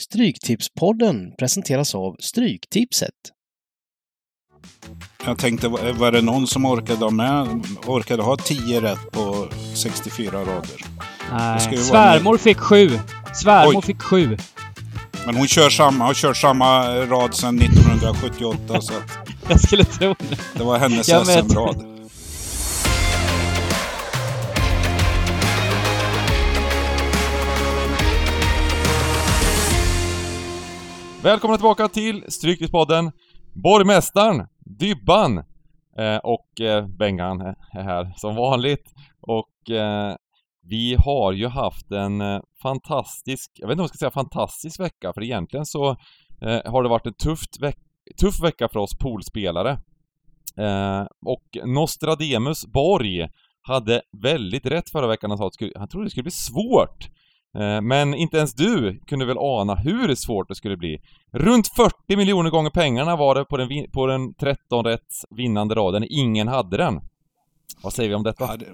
Stryktipspodden presenteras av Stryktipset. Jag tänkte, var det någon som orkade ha med, orkade ha 10 rätt på 64 rader? Nej. Svärmor fick sju. Svärmor Oj. fick sju. Men hon kör samma, har kört samma rad sedan 1978 så att Jag skulle tro det. det var hennes. SM-rad. Välkomna tillbaka till Stryktipspodden Borgmästaren, Dybban eh, och eh, Bengan är här som vanligt. Och eh, vi har ju haft en eh, fantastisk, jag vet inte om jag ska säga fantastisk vecka, för egentligen så eh, har det varit en tufft veck tuff vecka för oss poolspelare. Eh, och Nostradamus Borg hade väldigt rätt förra veckan. Han sa att han trodde det skulle bli svårt. Eh, men inte ens du kunde väl ana hur svårt det skulle bli. Runt 40 miljoner gånger pengarna var det på den, på den 13 rätts vinnande raden. Ingen hade den. Vad säger vi om detta? Ja, det,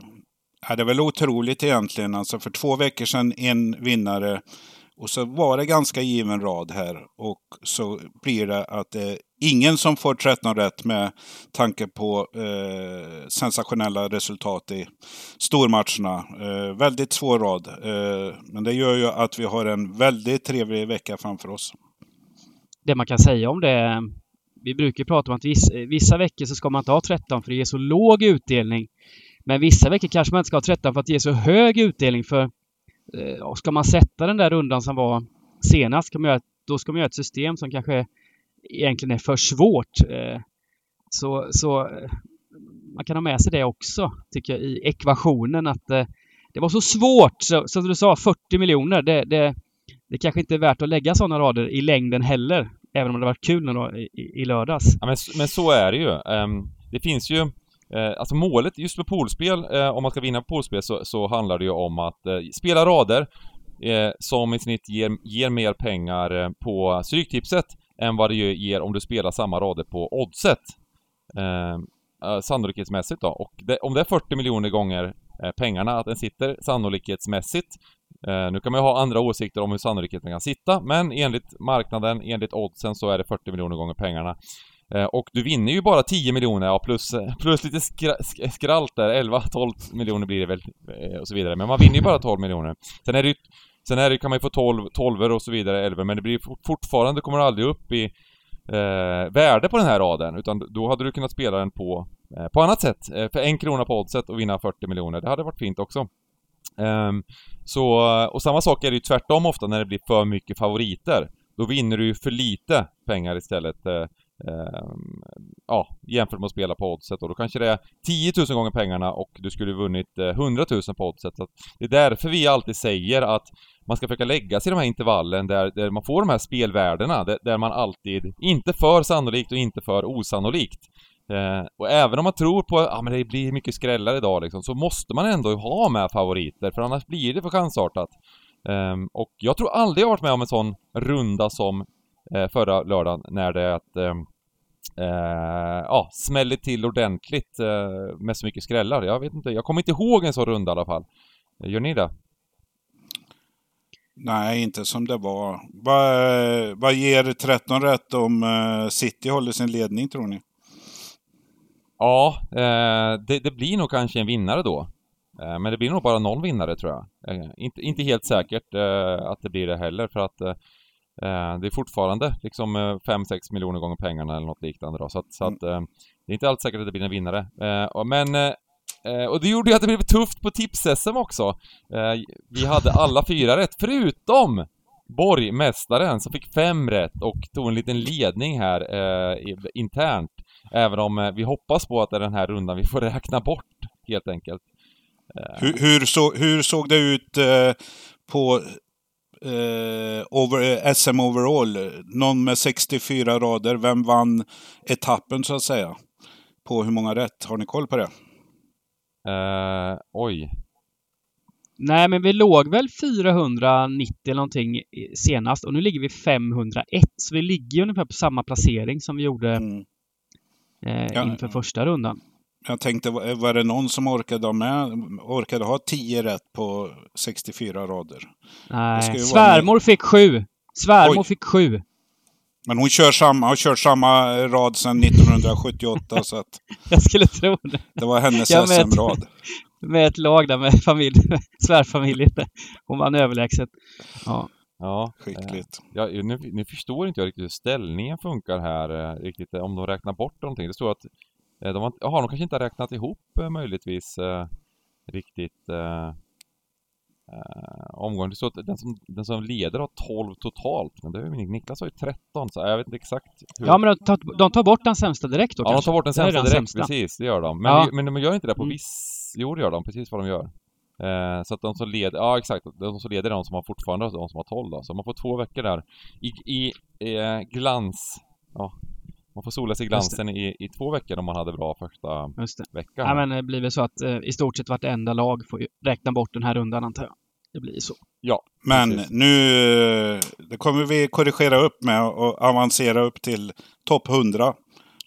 ja, det är väl otroligt egentligen. Alltså för två veckor sedan en vinnare och så var det ganska given rad här. Och så blir det att det är ingen som får 13 rätt med tanke på eh, sensationella resultat i stormatcherna. Eh, väldigt svår rad. Eh, men det gör ju att vi har en väldigt trevlig vecka framför oss. Det man kan säga om det. Vi brukar prata om att vissa, vissa veckor så ska man inte ha 13 för det ger så låg utdelning. Men vissa veckor kanske man inte ska ha 13 för att det ger så hög utdelning för Eh, och ska man sätta den där rundan som var senast, ska man göra, då ska man göra ett system som kanske egentligen är för svårt. Eh, så, så eh, man kan ha med sig det också, tycker jag, i ekvationen att eh, det var så svårt. Så, som du sa, 40 miljoner, det, det, det kanske inte är värt att lägga sådana rader i längden heller. Även om det varit kul nu då, i, i- lördags. Ja, men, men så är det ju. Um, det finns ju... Eh, alltså målet just med poolspel, eh, om man ska vinna poolspel så, så handlar det ju om att eh, spela rader eh, som i snitt ger, ger mer pengar eh, på Stryktipset än vad det ger om du spelar samma rader på Oddset. Eh, sannolikhetsmässigt då. Och det, om det är 40 miljoner gånger eh, pengarna, att den sitter sannolikhetsmässigt Eh, nu kan man ju ha andra åsikter om hur sannolikheten kan sitta, men enligt marknaden, enligt oddsen, så är det 40 miljoner gånger pengarna. Eh, och du vinner ju bara 10 miljoner, ja plus, eh, plus lite skra, skralt där, 11-12 miljoner blir det väl, eh, och så vidare. Men man vinner ju bara 12 miljoner. Sen är det ju, sen är det, kan man ju få 12, 12 och så vidare, 11, men det blir fortfarande, kommer du aldrig upp i eh, värde på den här raden, utan då hade du kunnat spela den på, eh, på annat sätt. Eh, för en krona på oddset och vinna 40 miljoner, det hade varit fint också. Ehm, så, och samma sak är det ju tvärtom ofta när det blir för mycket favoriter. Då vinner du ju för lite pengar istället. Ehm, ja, jämfört med att spela på oddset och då kanske det är 10 000 gånger pengarna och du skulle vunnit eh, 100 000 på oddset. Så att det är därför vi alltid säger att man ska försöka lägga sig i de här intervallen där, där man får de här spelvärdena, där, där man alltid, inte för sannolikt och inte för osannolikt. Eh, och även om man tror på att ah, men det blir mycket skrällar idag liksom, så måste man ändå ha med favoriter, för annars blir det för chansartat. Ehm, och jag tror aldrig jag varit med om en sån runda som förra lördagen när det att ehm, eh, ja, smäller till ordentligt eh, med så mycket skrällar. Jag vet inte, jag kommer inte ihåg en sån runda i alla fall. Eh, Gör ni det? Nej, inte som det var. Vad, vad ger 13 rätt om eh, City håller sin ledning tror ni? Ja, eh, det, det blir nog kanske en vinnare då. Eh, men det blir nog bara någon vinnare tror jag. Eh, inte, inte helt säkert eh, att det blir det heller för att eh, eh, det är fortfarande liksom 5-6 miljoner gånger pengarna eller något liknande då. Så att, så att eh, det är inte alls säkert att det blir en vinnare. Eh, men eh, eh, och det gjorde ju att det blev tufft på tips-SM också. Eh, vi hade alla fyra rätt, förutom Borgmästaren som fick fem rätt och tog en liten ledning här eh, internt. Även om eh, vi hoppas på att det är den här rundan vi får räkna bort, helt enkelt. Hur, hur, så, hur såg det ut eh, på eh, over, eh, SM overall? Någon med 64 rader. Vem vann etappen så att säga? På hur många rätt? Har ni koll på det? Eh, oj. Nej, men vi låg väl 490 eller någonting senast och nu ligger vi 501. Så vi ligger ungefär på samma placering som vi gjorde Mm. eh, Ja. inför första rundan. Jag tänkte, var det någon som orkade ha, med, orkade ha 10 rätt på 64 rader? Nej, svärmor fick sju. Svärmor Oj. fick sju. Men hon kör samma, har kört samma rad sedan 1978 så att Jag skulle tro det. det var hennes vet. SM-rad. Med ett lag där med familj, svärfamiljen. Hon vann överlägset. Ja. Ja, eh, Skickligt. ja nu, nu förstår inte jag riktigt hur ställningen funkar här eh, riktigt, eh, om de räknar bort någonting. Det står att eh, de har, jaha, de kanske inte har räknat ihop eh, möjligtvis eh, riktigt eh, eh, omgången. Det står att den som, den som leder har 12 totalt, men det är ju Niklas har ju 13, så jag vet inte exakt hur. ja, men de tar, de tar bort den sämsta direkt då Ja, de kanske? tar bort den sämsta direkt, precis, det gör de. Men, Ja. men de gör inte det på Mm. viss... Jo, det gör de, precis vad de gör. Eh, så att de som leder, ja exakt, de som leder är de som har fortfarande de som har 12 då. Så man får två veckor där i, i eh, glans, ja, man får sola sig i glansen i, i två veckor om man hade bra första Just det. veckan. Ja, men det blir väl så att eh, i stort sett vartenda lag får räkna bort den här rundan antar jag. Det blir så. Men Precis. nu det kommer vi korrigera upp med och avancera upp till topp 100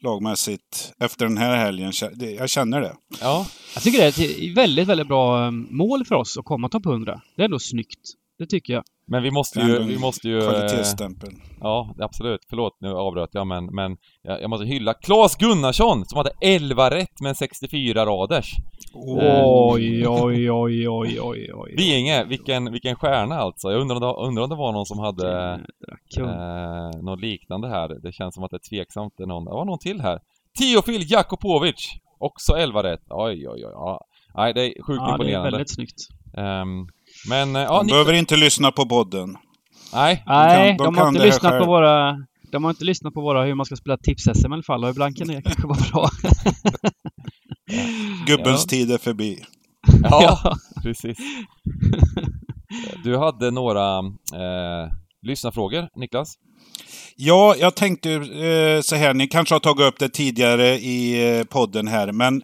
lagmässigt efter den här helgen. Jag känner det. Ja, Jag tycker det är ett väldigt, väldigt bra eh, mål för oss att komma topp 100. Det är ändå snyggt. Det tycker jag. men vi måste ju, vi måste ju... eh, Kvalitetsstämpel. Ja, absolut. Förlåt, nu avbröt jag, men, men jag, jag måste hylla Claes Gunnarsson som hade 11 rätt med 64 raders. Oj, oj, oj, oj, oj, oj. Vinge, vilken, vilken stjärna alltså. Jag undrar om det, undrar om det var någon som hade eh, något liknande här. Det känns som att det är tveksamt. Det är någon, det var någon till här. Teofil Jakopovic! Också 11 rätt. Oj, oj, oj. Ja. Nej, det är sjukt Ja, det är imponerande. väldigt snyggt. Ehm, men, eh, ja, De ni, behöver inte lyssna på podden. nej. Nej, de de, kan har inte lyssnat själv. på våra... De har inte lyssnat på våra hur man ska spela tips-SM i alla fall och ibland kan det kanske vara bra. Gubbens Ja. tid är förbi. Ja, precis. Du hade några eh, lyssnarfrågor, Niklas? Ja, jag tänkte eh, så här, ni kanske har tagit upp det tidigare i eh, podden här, men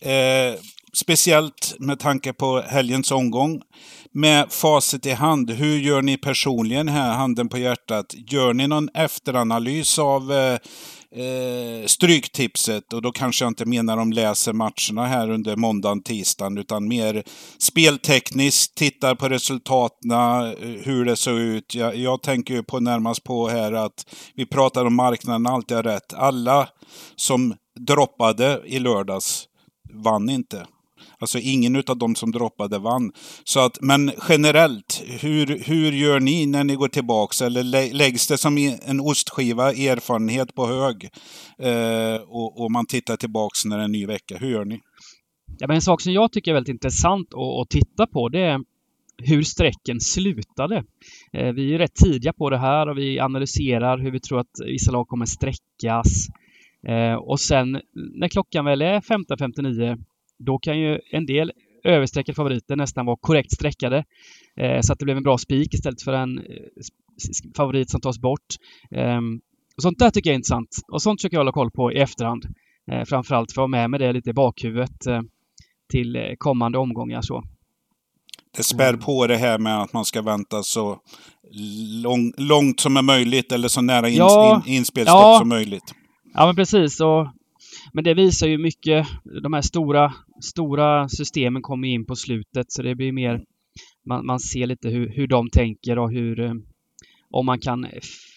eh, speciellt med tanke på helgens omgång. Med facit i hand, hur gör ni personligen här, handen på hjärtat? Gör ni någon efteranalys av eh, eh Stryktipset? Och då kanske jag inte menar de läser matcherna här under måndagen, tisdagen, utan mer speltekniskt, tittar på resultaten, eh, hur det såg ut. Jag, jag tänker ju på närmast på här att vi pratar om marknaden, alltid har rätt. Alla som droppade i lördags vann inte. Alltså ingen av dem som droppade vann. Så att, men generellt, hur, hur gör ni när ni går tillbaks? Eller lä- läggs det som en ostskiva erfarenhet på hög? Eh, och, och man tittar tillbaks när det är en ny vecka. Hur gör ni? Ja, men en sak som jag tycker är väldigt intressant att, att titta på det är hur strecken slutade. Eh, Vi är ju rätt tidiga på det här och vi analyserar hur vi tror att vissa lag kommer sträckas. Eh, Och sen när klockan väl är 15.59 då kan ju en del överstreckade favoriter nästan vara korrekt streckade. eh, Så att det blev en bra spik istället för en eh, favorit som tas bort. Ehm, och Sånt där tycker jag är intressant och sånt försöker jag hålla koll på i efterhand. Eh, framförallt för att ha med mig det lite i bakhuvudet eh, till eh, kommande omgångar. Så. Det spär på det här med att man ska vänta så lång, långt som är möjligt eller så nära ins, Ja. in, inspelstopp Ja. som möjligt. Ja men precis. Och, men det visar ju mycket. De här stora, stora systemen kommer in på slutet så det blir mer man, man ser lite hur, hur de tänker och hur eh, om man kan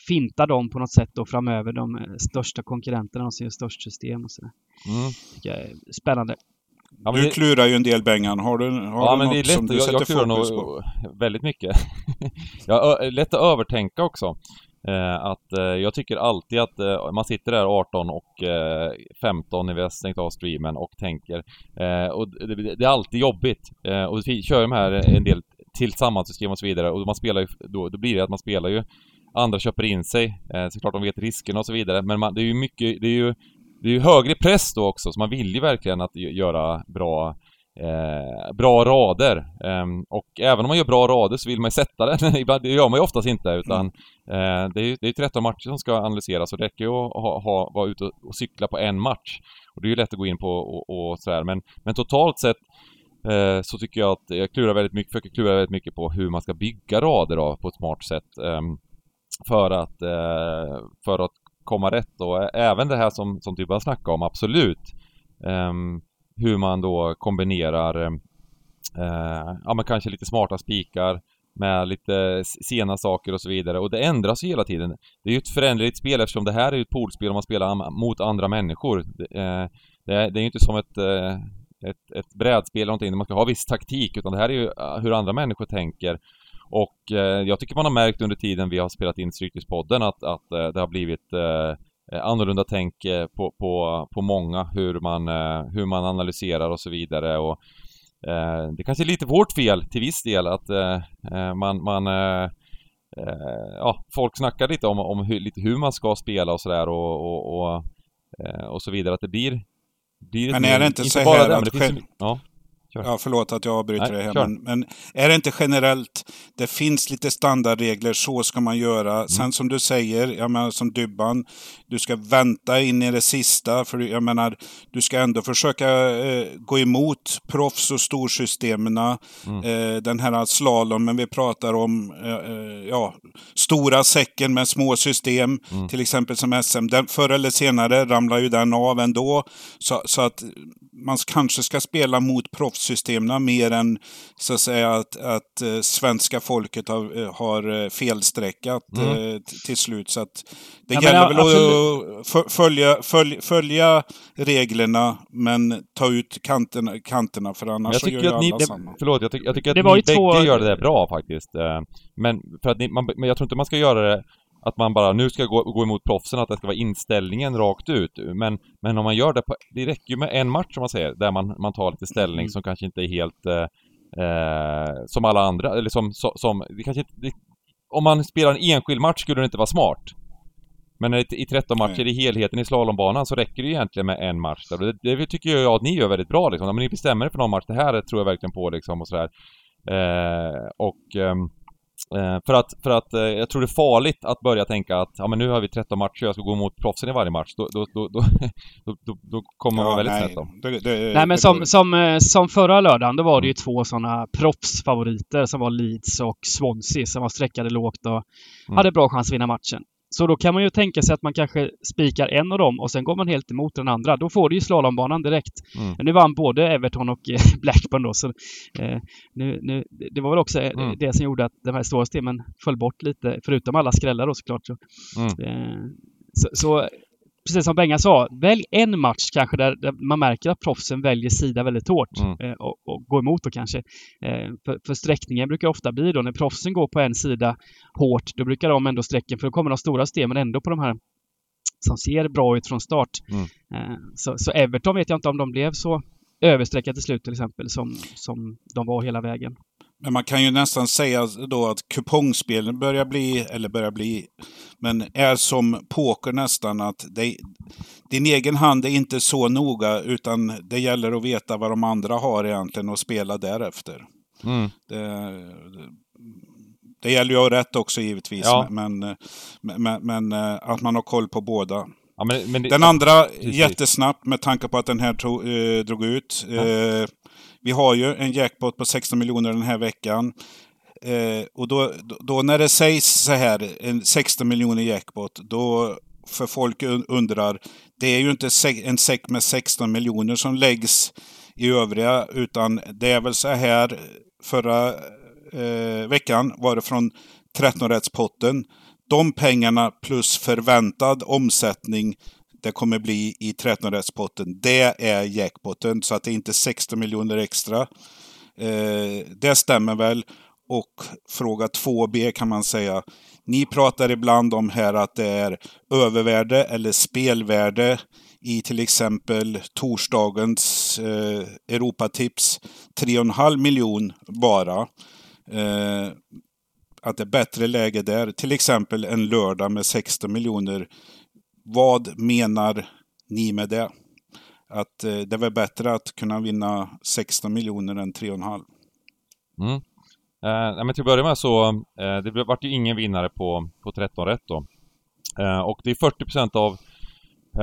finta dem på något sätt då framöver, de största konkurrenterna, de som gör störst system och sådär. Mm. jag spännande. Ja, men Du klurar ju en del Bengan. Har du, har Ja du men något det är som lätt, du jag, sätter jag klurar fokus på? nog väldigt mycket. ja, ö- lätt att övertänka också. Eh, att eh, jag tycker alltid att eh, man sitter där 18 och eh, 15 när vi har stängt av streamen och tänker. Eh, och det, det är alltid jobbigt. Eh, och vi kör de här eh, en del tillsammans-system och så vidare och man spelar ju, då, då blir det att man spelar ju andra köper in sig. Eh, såklart de vet riskerna och så vidare men man, det är ju mycket, det är ju det är ju högre press då också, så man vill ju verkligen att göra bra eh, bra rader. Eh, och även om man gör bra rader så vill man ju sätta den. Ibland, det gör man ju oftast inte utan eh, det är ju det är 13 matcher som ska analyseras och det räcker ju att ha, ha, vara ute och, cykla på en match. Och det är ju lätt att gå in på och, och sådär men, men totalt sett eh, så tycker jag att jag klurar väldigt mycket, försöker klura väldigt mycket på hur man ska bygga rader då, på ett smart sätt. Ehm, för att, eh, för att komma rätt och även det här som, som typ du började snacka om, absolut. Ehm, hur man då kombinerar eh, ja men kanske lite smarta spikar med lite sena saker och så vidare. Och det ändras ju hela tiden. Det är ju ett föränderligt spel eftersom det här är ju ett poolspel om man spelar mot andra människor. Det, eh, det är ju inte som ett, eh, ett, ett brädspel eller någonting där man ska ha viss taktik utan det här är ju eh, hur andra människor tänker. Och eh, jag tycker man har märkt under tiden vi har spelat in Stryktipspodden att, att eh, det har blivit annorlunda tänk på, på, på många, hur man, hur man analyserar och så vidare. Och Eh, det kanske är lite vårt fel till viss del att eh, eh, man, man ja, folk snackar lite om, om hur, lite hur man ska spela och sådär och, och, och, och, så vidare. Att det blir... blir men är det inte, inte så här det, att... Det finns, ja. Kör. Ja, förlåt att jag avbryter Nej, det här. Men, men, är det inte generellt, det finns lite standardregler, så ska man göra. Mm. Sen som du säger, jag menar som Dybban, du ska vänta in i det sista. För jag menar, du ska ändå försöka eh, gå emot proffs och storsystemen. Mm. Eh, den här slalommen vi pratar om, eh, eh, ja, stora säcken med små system, mm. till exempel som SM. Den, förr eller senare ramlar ju den av ändå. Så, så att man kanske ska spela mot proffssystemen mer än så att säga att, att uh, svenska folket har, uh, har eh, felstreckat mm. till slut. Så att det ja, gäller väl att följa, följa, följa reglerna men ta ut kanterna, kanterna för annars jag så gör ju alla ni, samma. Förlåt, jag, ty jag tycker att det ni bägge två... gör det bra faktiskt. Men, för att ni, man, men jag tror inte man ska göra det att man bara nu ska gå, gå emot proffsen, att det ska vara inställningen rakt ut. Men, men om man gör det på, det räcker ju med en match som man säger, där man, man tar lite ställning mm. som kanske inte är helt eh, eh, som alla andra, eller som, som, som det kanske inte, det, om man spelar en enskild match skulle det inte vara smart. Men i 13 matcher mm. i helheten i slalombanan så räcker det egentligen med en match. Det, det tycker jag att ni gör väldigt bra liksom. Men ni bestämmer er för någon match, det här tror jag verkligen på liksom och sådär. Eh, och ehm, Eh, för att, för att eh, jag tror det är farligt att börja tänka att ja men nu har vi 13 matcher, jag ska gå mot proffsen i varje match. Då, då, då, då, då, då kommer man ja, väldigt snett då. Det, det, nej men som, som, eh, som förra lördagen, då var det ju två sådana proffsfavoriter som var Leeds och Swansea som var sträckade lågt och mm. hade bra chans att vinna matchen. Så då kan man ju tänka sig att man kanske spikar en av dem och sen går man helt emot den andra. Då får du ju slalombanan direkt. Mm. Nu vann både Everton och eh, Blackburn då, så eh, nu, nu, det var väl också eh, mm. det som gjorde att de här stora systemen föll bort lite, förutom alla skrällar då såklart. Så, mm. eh, så, så precis som Benga sa, välj en match kanske där, där, man märker att proffsen väljer sida väldigt hårt mm. eh, och, och går emot då kanske. Eh, för, för sträckningen brukar ofta bli då när proffsen går på en sida hårt, då brukar de ändå sträcken, för då kommer de stora systemen ändå på de här som ser bra ut från start. Mm. Eh, så, så Everton vet jag inte om de blev så översträckade till slut till exempel som, som de var hela vägen. Men man kan ju nästan säga då att kupongspelen börjar bli, eller börjar bli, men är som poker nästan att det, din egen hand är inte så noga utan det gäller att veta vad de andra har egentligen och spela därefter. Mm. Det, det gäller ju att ha rätt också givetvis, ja. men, men, men, eh, att man har koll på båda. Ja, men, men det, den andra, precis. jättesnabbt med tanke på att den här tog, eh, drog ut. Ja. Eh, vi har ju en jackpot på 16 miljoner den här veckan. Eh, och då, då, när det sägs så här, en 16 miljoner jackpot, då för folk undrar, det är ju inte en säck med 16 miljoner som läggs i övriga, utan det är väl så här, förra eh, veckan var det från 13-rättspotten. De pengarna plus förväntad omsättning det kommer bli i 13-rättspotten. Det är jackpotten, så att det är inte 16 miljoner extra. Eh, det stämmer väl. Och fråga 2B kan man säga. Ni pratar ibland om här att det är övervärde eller spelvärde i till exempel torsdagens eh, Europatips 3,5 miljon bara. Eh, att det är bättre läge där. Till exempel en lördag med 16 miljoner vad menar ni med det? Att eh, det är väl bättre att kunna vinna 16 miljoner än 3,5? Mm. Eh, men till att börja med så, eh, det vart ju ingen vinnare på, på 13 rätt då. Eh, och det är 40% av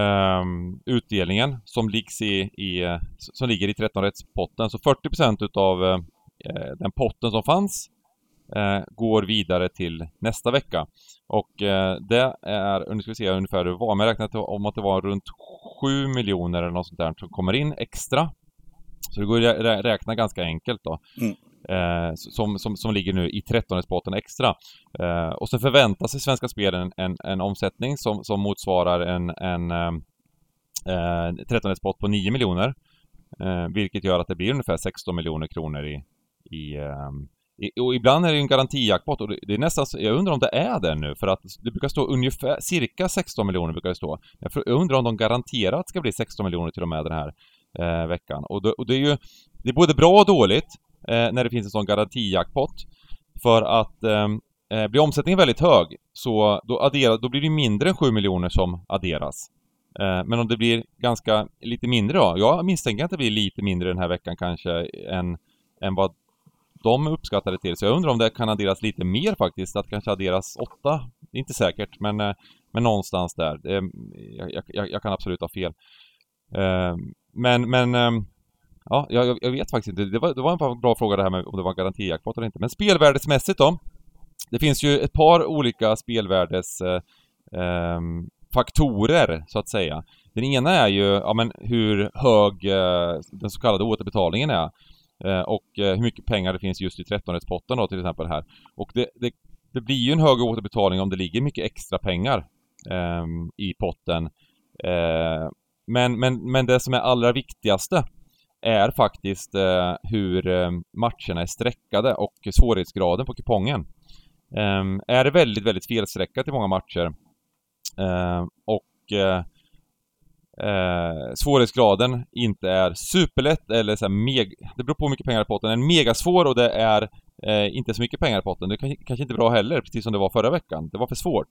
ehm, utdelningen som, liggs i, i, eh, som ligger i 13 rättspotten. Så 40% utav eh, eh, den potten som fanns eh, går vidare till nästa vecka. Och eh, det är, nu ska vi se ungefär hur det var, men jag räknade om att det var runt 7 miljoner eller något sånt där som kommer in extra. Så det går att räkna ganska enkelt då. Mm. Eh, som, som, som ligger nu i 13 spotten extra. Eh, och så förväntar sig Svenska Spel en, en, en omsättning som, som motsvarar en, en eh, 13 spot på 9 miljoner. Eh, vilket gör att det blir ungefär 16 miljoner kronor i, i, i, och ibland är det ju en garantijackpot och det, är nästan, jag undrar om det är det nu för att det brukar stå ungefär, cirka 16 miljoner brukar det stå. Jag undrar om de garanterat ska bli 16 miljoner till och med den här eh, veckan. Och, det, och det är ju, det är både bra och dåligt eh, när det finns en sån garantijackpot. För att eh, eh blir omsättningen väldigt hög så då, addera, då blir det mindre än 7 miljoner som adderas. Eh, men om det blir ganska lite mindre då? Jag misstänker att det blir lite mindre den här veckan kanske än, än vad de uppskattade till. Så jag undrar om det kan adderas lite mer faktiskt. Att kanske adderas åtta. Det är inte säkert men, eh, men någonstans där. Det, eh, jag, jag, jag, kan absolut ha fel. Eh, men, men ehm, Ja, jag, jag, vet faktiskt inte. Det var, det var en bra fråga det här med om det var garantijackpot eller inte. Men spelvärdesmässigt då? Det finns ju ett par olika spelvärdes eh, ehm, faktorer, så att säga. Den ena är ju, ja men hur hög eh, den så kallade återbetalningen är. Eh, och eh, hur mycket pengar det finns just i 13-rättspotten då till exempel här. Och det, det, det, blir ju en högre återbetalning om det ligger mycket extra pengar ehm, i potten. Eh, men, men, men det som är allra viktigaste är faktiskt eh, hur eh, matcherna är streckade och svårighetsgraden på kupongen. Ehm, är det väldigt, väldigt felstreckat i många matcher Eh, och eh, svårighetsgraden inte är superlätt eller så meg Det beror på hur mycket pengar i potten. En megasvår och det är eh, inte så mycket pengar i potten. Det är kanske inte bra heller, precis som det var förra veckan. Det var för svårt.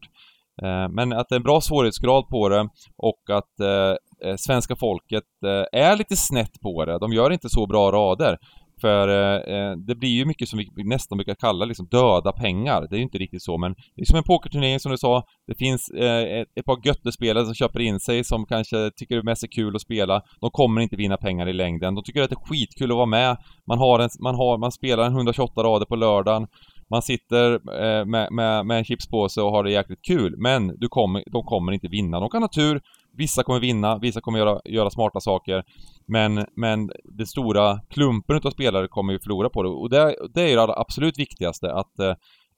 Eh, men att det är en bra svårighetsgrad på det och att eh, eh svenska folket eh, är lite snett på det. De gör inte så bra rader. För eh, eh, det blir ju mycket som vi nästan brukar kalla liksom döda pengar. Det är ju inte riktigt så men det är som en pokerturnering som du sa. Det finns eh, ett, ett par göttespelare som köper in sig som kanske tycker det mest är kul att spela. De kommer inte vinna pengar i längden. De tycker att det är skitkul att vara med. Man har en, man har, man spelar en 128 rader på lördagen. Man sitter eh, med, med, med en chipspåse och har det jäkligt kul. Men du kommer, de kommer inte vinna. De kan ha tur. Vissa kommer vinna, vissa kommer göra, göra smarta saker. Men, men den stora klumpen utav spelare kommer ju förlora på det. Och det, det är ju det absolut viktigaste att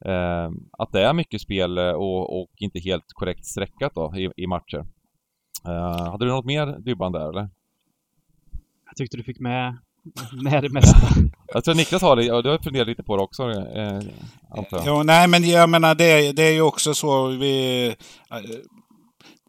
eh, att det är mycket spel och, och inte helt korrekt streckat då i, i matcher. Eh, hade du något mer Dybban där eller? Jag tyckte du fick med, med det mesta. jag tror Niklas har det, och du har funderat lite på det också, eh, antar jag. Jo, nej men jag menar det, det är ju också så vi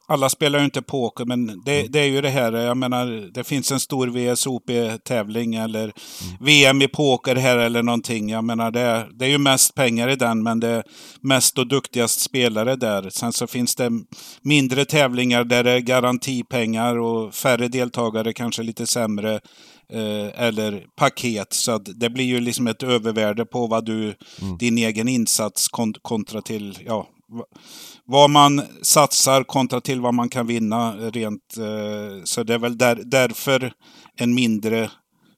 alla spelar ju inte poker, men det, mm. det, är ju det här, jag menar, det finns en stor VSOP-tävling eller mm. VM i poker här eller någonting. Jag menar, det, det är ju mest pengar i den, men det är mest och duktigast spelare där. Sen så finns det mindre tävlingar där det är garantipengar och färre deltagare, kanske lite sämre. Eh, eller paket. Så det blir ju liksom ett övervärde på vad du, mm. din egen insats kontra till, ja, vad man satsar kontra till vad man kan vinna rent. Eh, så det är väl där, därför en mindre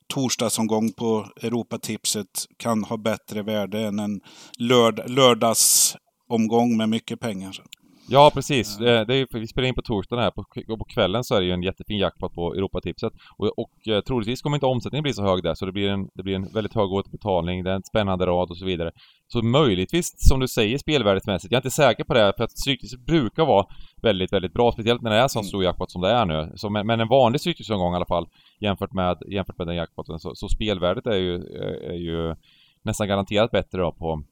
torsdagsomgång på Europatipset kan ha bättre värde än en lörd lördagsomgång med mycket pengar. Ja, precis. Det är, vi spelar in på torsdagen här. På, på kvällen så är det ju en jättefin jackpot på Europatipset. Och, och eh, troligtvis kommer inte omsättningen bli så hög där, så det blir en, det blir en väldigt hög återbetalning, det är en spännande rad och så vidare. Så möjligtvis, som du säger, spelvärdesmässigt. Jag är inte säker på det, för att Stryktipset brukar vara väldigt, väldigt bra. Speciellt när det är så mm. stor jackpot som det är nu. Så, men, men en vanlig Stryktipsomgång i alla fall, jämfört med, jämfört med den jackpoten. Så, så spelvärdet är ju, är ju nästan garanterat bättre då på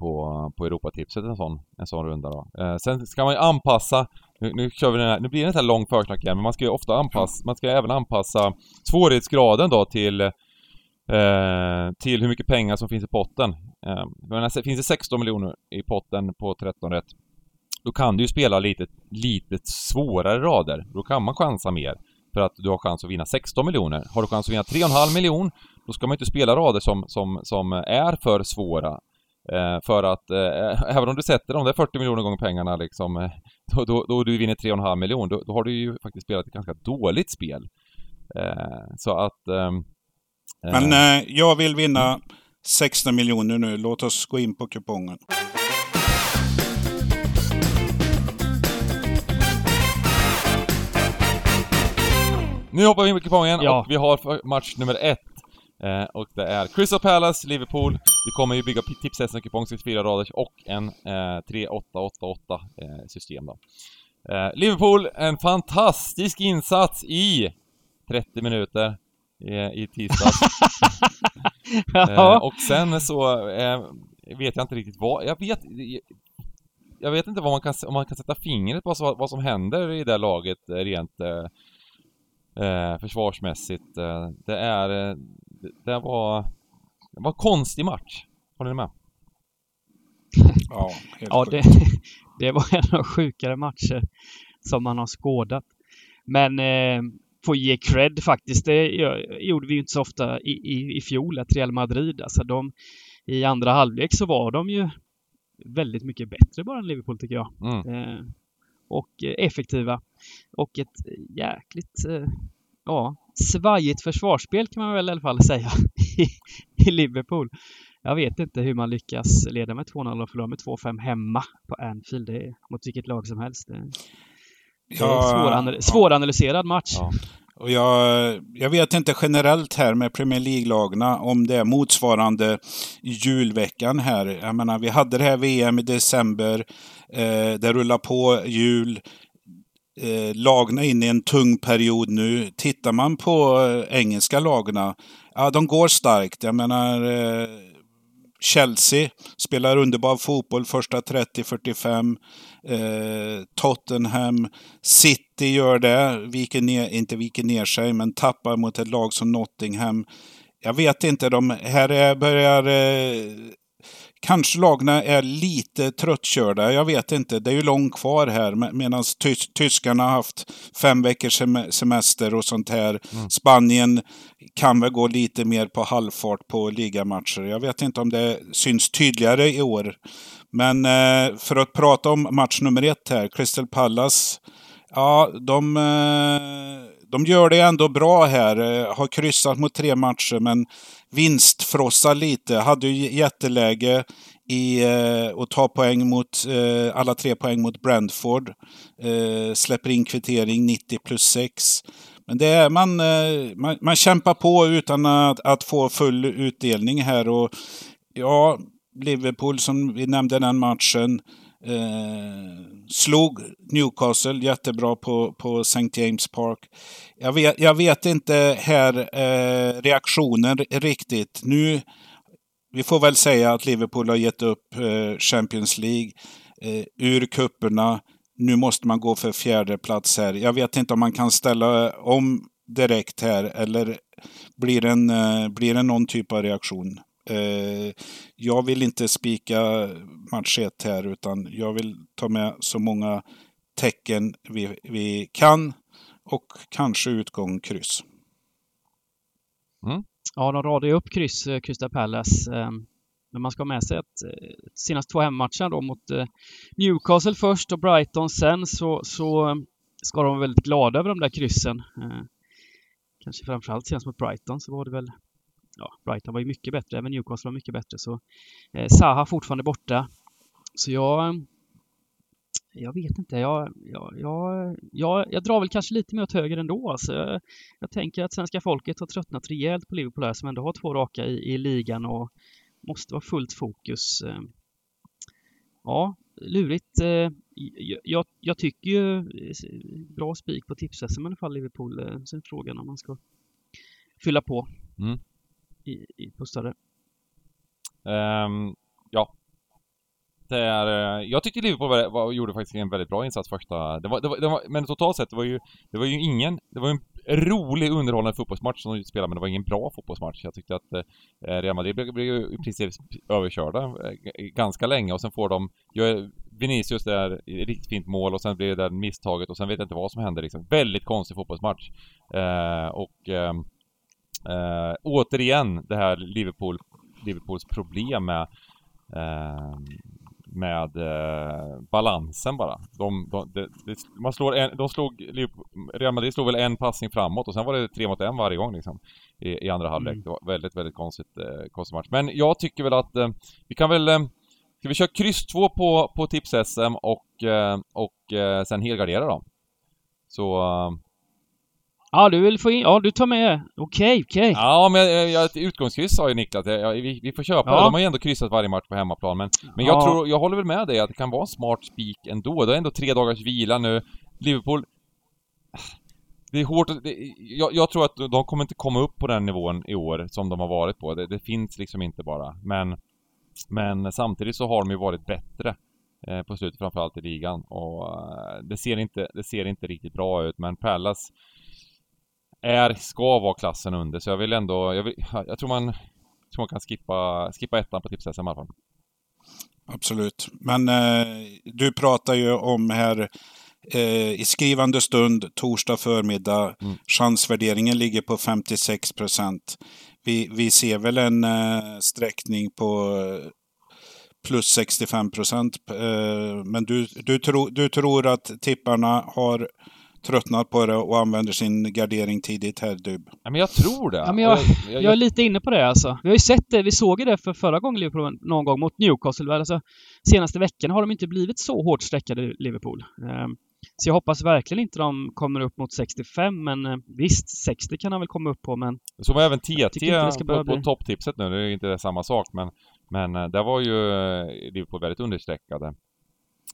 på, på Europatipset en sån, en sån runda då. Eh, sen ska man ju anpassa, nu, nu kör vi den här, nu blir det inte här lång försnack igen, men man ska ju ofta anpassa, man ska även anpassa svårighetsgraden då till eh, till hur mycket pengar som finns i potten. Eh, men finns det 16 miljoner i potten på 13 rätt, då kan du ju spela lite, lite svårare rader. Då kan man chansa mer. För att du har chans att vinna 16 miljoner. Har du chans att vinna 3,5 miljoner, då ska man inte spela rader som, som, som är för svåra. Eh, för att eh, även om du sätter de där 40 miljoner gånger pengarna liksom, eh, då, då, då du vinner 3,5 miljoner, då, då, har du ju faktiskt spelat ett ganska dåligt spel. Eh, så att... Ehm, eh, Men jag vill vinna 16 miljoner nu. Låt oss gå in på kupongen. Nu hoppar vi in på kupongen ja. och vi har match nummer ett Eh, och det är Crystal Palace, Liverpool. Vi kommer ju bygga tips kupong 64 raders och en eh, 3888 eh, system då. Eh, Liverpool, en fantastisk insats i 30 minuter i, i tisdags. eh, och sen så eh, vet jag inte riktigt vad, jag vet, jag vet inte vad man kan, om man kan sätta fingret på vad, vad som händer i det laget rent eh, eh försvarsmässigt. Eh, det är, det, var, det var en konstig match. Håller ni med? Ja, ja det, det var en av sjukare matcher som man har skådat. Men eh, får ge cred faktiskt. Det gjorde vi ju inte så ofta i, i, i fjol, att Real Madrid, alltså de i andra halvlek så var de ju väldigt mycket bättre bara än Liverpool tycker jag. Mm. Eh, och effektiva. Och ett jäkligt eh, ja, svajigt försvarsspel kan man väl i alla fall säga i, i Liverpool. Jag vet inte hur man lyckas leda med 2-0 och förlora med 2-5 hemma på Anfield. Det är mot vilket lag som helst. Det, det är en svåranal svåranalyserad match. Ja. Och jag, jag vet inte generellt här med Premier League-lagna om det är motsvarande julveckan här. Jag menar, vi hade det här VM i december. Eh, det rullar på jul. Eh, lagna in i en tung period nu. Tittar man på eh, engelska lagna, ja de går starkt. Jag menar eh, Chelsea spelar underbar fotboll första 30-45. Eh, Tottenham, City gör det, viker ner, inte viker ner sig, men tappar mot ett lag som Nottingham. Jag vet inte, de här börjar eh, Kanske lagna är lite tröttkörda, jag vet inte. Det är ju långt kvar här medan tys tyskarna har haft fem veckors semester och sånt här. Mm. Spanien kan väl gå lite mer på halvfart på ligamatcher. Jag vet inte om det syns tydligare i år. Men eh, för att prata om match nummer ett här, Crystal Palace. Ja, de, eh, de gör det ändå bra här. Eh, har kryssat mot tre matcher men Vinstfrossa lite. Hade ju jätteläge i eh, att ta poäng mot, eh, alla tre poäng mot Brentford. Eh, släpper in kvittering 90 plus 6. Men det är, man, eh, man, man kämpar på utan att, att få full utdelning här. Och ja, Liverpool som vi nämnde den matchen. Eh, slog Newcastle jättebra på, på St. James Park. Jag vet, jag vet inte här eh, reaktionen riktigt. Nu, vi får väl säga att Liverpool har gett upp eh, Champions League eh, ur kupperna. Nu måste man gå för fjärde plats här. Jag vet inte om man kan ställa om direkt här eller blir det, en, eh, blir det någon typ av reaktion? Eh, jag vill inte spika match 1 här utan jag vill ta med så många tecken vi, vi kan och kanske utgång kryss. Mm. Ja, de radar ju upp kryss, eh, Crystal Palace. Ehm, men man ska ha med sig att eh, senaste två hemmamatcherna då mot Newcastle först och Brighton sen så, så ska de vara väldigt glada över de där kryssen. Kanske framförallt senast mot Brighton så var det väl ja, Brighton var ju mycket bättre, även Newcastle var mycket bättre. Så eh, Zaha fortfarande borta. Så jag... Eh, jag vet inte. Jag, jag, jag, jag, jag drar väl kanske lite mer åt höger ändå. Alltså jag, jag tänker att svenska folket har tröttnat rejält på Liverpool här, som ändå har två raka i, i ligan och måste vara fullt fokus. Eh. Ja, lurigt. Eh, jag, jag tycker ju bra spik på tips i alla fall Liverpool. Sen frågan om man ska fylla på. Mm i, i på större? Um, ja. Det är, eh, jag tyckte Liverpool var, var, gjorde faktiskt en väldigt bra insats första... Det var, det var, det var, men totalt sett, det var ju, det var ju ingen... Det var en rolig, underhållande fotbollsmatch som de spelade, men det var ingen bra fotbollsmatch. Jag tyckte att eh, Real Madrid blev, blev i princip överkörda eh, ganska länge och sen får de... Gör Vinicius där, riktigt fint mål och sen blir det där misstaget och sen vet jag inte vad som händer liksom. Väldigt konstig fotbollsmatch. Eh, och... Ehm, Eh, Eh, återigen det här Liverpool, Liverpools problem med eh, med eh, balansen bara. De, de, de, de, man slår en, de slog, Real Madrid slog väl en passning framåt och sen var det tre mot en varje gång liksom i, i andra halvlek. Mm. Det var väldigt, väldigt konstigt, eh, konstig match. Men jag tycker väl att eh, vi kan väl, eh, ska vi köra kryss 2 på, på tips-SM och, eh, och eh, sen helgardera då? Så Ja, du vill få in... Ja, du tar med... Okej, okej. Ja, men jag, utgångskryss sa ju Niklas. Jag, vi, vi får köpa Ja. De har ju ändå kryssat varje match på hemmaplan. Men, men jag Ja. tror, jag håller väl med dig att det kan vara en smart spik ändå. Det är ändå tre dagars vila nu. Liverpool... Det är hårt det, jag, jag tror att de kommer inte komma upp på den nivån i år som de har varit på. Det, det finns liksom inte bara. Men, men samtidigt så har de ju varit bättre eh, på slutet, framförallt i ligan. Och eh, det, ser inte, det ser inte riktigt bra ut. Men Palace är, ska vara klassen under. Så jag vill ändå, jag, vill, jag tror man, jag tror man kan skippa, skippa ettan på tips i alla fall. Absolut. Men eh, du pratar ju om här eh, i skrivande stund, torsdag förmiddag, Mm. chansvärderingen ligger på 56 procent. Vi, vi ser väl en eh, sträckning på eh, plus 65 procent. Eh, men du, du, tro, du tror att tipparna har tröttnat på det och använder sin gardering tidigt här, Dub? Ja, men jag tror det. Ja, men jag- jag, Jag är lite inne på det alltså. Vi har ju sett det, vi såg det för förra gången Liverpool någon gång mot Newcastle. Alltså, senaste veckorna har de inte blivit så hårt streckade Liverpool. Ehm, Så jag hoppas verkligen inte de kommer upp mot 65 men eh, visst, 60 kan han väl komma upp på men Så var även TT inte det ska på, på bli. topptipset nu, det är ju inte det samma sak men Men eh, där var ju eh, Liverpool väldigt understreckade.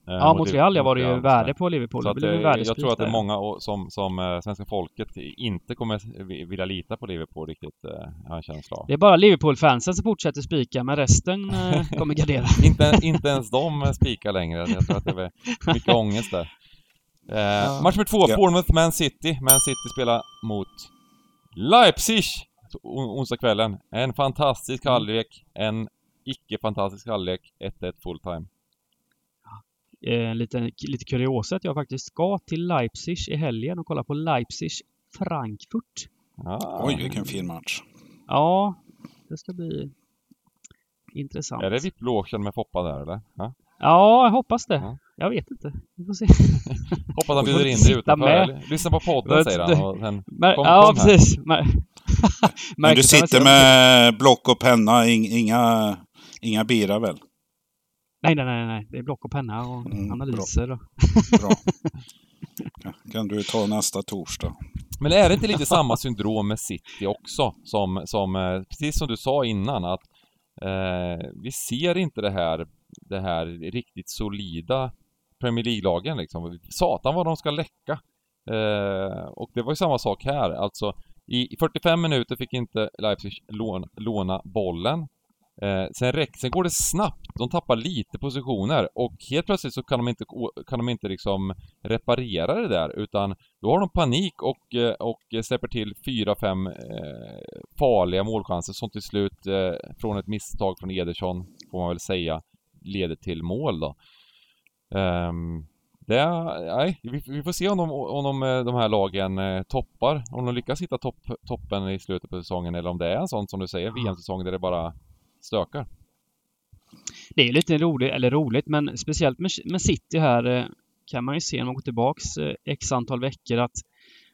Eh, ja, mot Real var det ju värde på Liverpool. Så Det att, eh, en jag tror att det är många som, som eh, svenska folket inte kommer vi- vilja lita på Liverpool riktigt, eh, har jag en känsla av. Det är bara Liverpool-fansen som fortsätter spika men resten eh, kommer gardera. inte, inte ens de spikar längre. Jag tror att det är mycket ångest där. Eh, Match nummer två, Ja. Bournemouth Man City. Man City spelar mot Leipzig on- onsdagskvällen. En fantastisk halvlek, en icke-fantastisk halvlek, 1-1 full time. Eh, lite, lite kuriosa att jag faktiskt ska till Leipzig i helgen och kolla på Leipzig-Frankfurt. Ah. Oj, vilken fin match. Ja, det ska bli intressant. Är det VIP-logen med Foppa där eller? Ja. Ja, jag hoppas det. Ja. Jag vet inte. Vi får se. Hoppas han bjuder in dig utanför. med. Lyssna på podden säger han och sen Kom- ja, kom här. precis. Men, Men du sitter med block och penna, ing- inga, inga bira väl? Nej, nej, nej, nej. Det är block och penna och Mm, analyser. Och... Bra. Kan du ta nästa torsdag? Men är det inte lite samma syndrom med City också? Som, som eh, precis som du sa innan att eh, vi ser inte det här, det här riktigt solida Premier League-lagen liksom. Satan vad de ska läcka. Eh, och det var ju samma sak här, alltså i 45 minuter fick inte Leipzig låna, låna bollen. Eh, sen, räck, sen går det snabbt, de tappar lite positioner och helt plötsligt så kan de inte, kan de inte liksom reparera det där utan då har de panik och, eh, och släpper till fyra, fem eh, farliga målchanser som till slut eh, från ett misstag från Ederson, får man väl säga, leder till mål då. Ehm, det, nej, vi, vi får se om de, om de, eh, de här lagen eh, toppar, om de lyckas hitta topp, toppen i slutet på säsongen eller om det är en sån som du säger, VM-säsong där det bara stökar. Det är lite roligt, eller roligt, men speciellt med, med City här eh, kan man ju se när man går tillbaks eh, x antal veckor att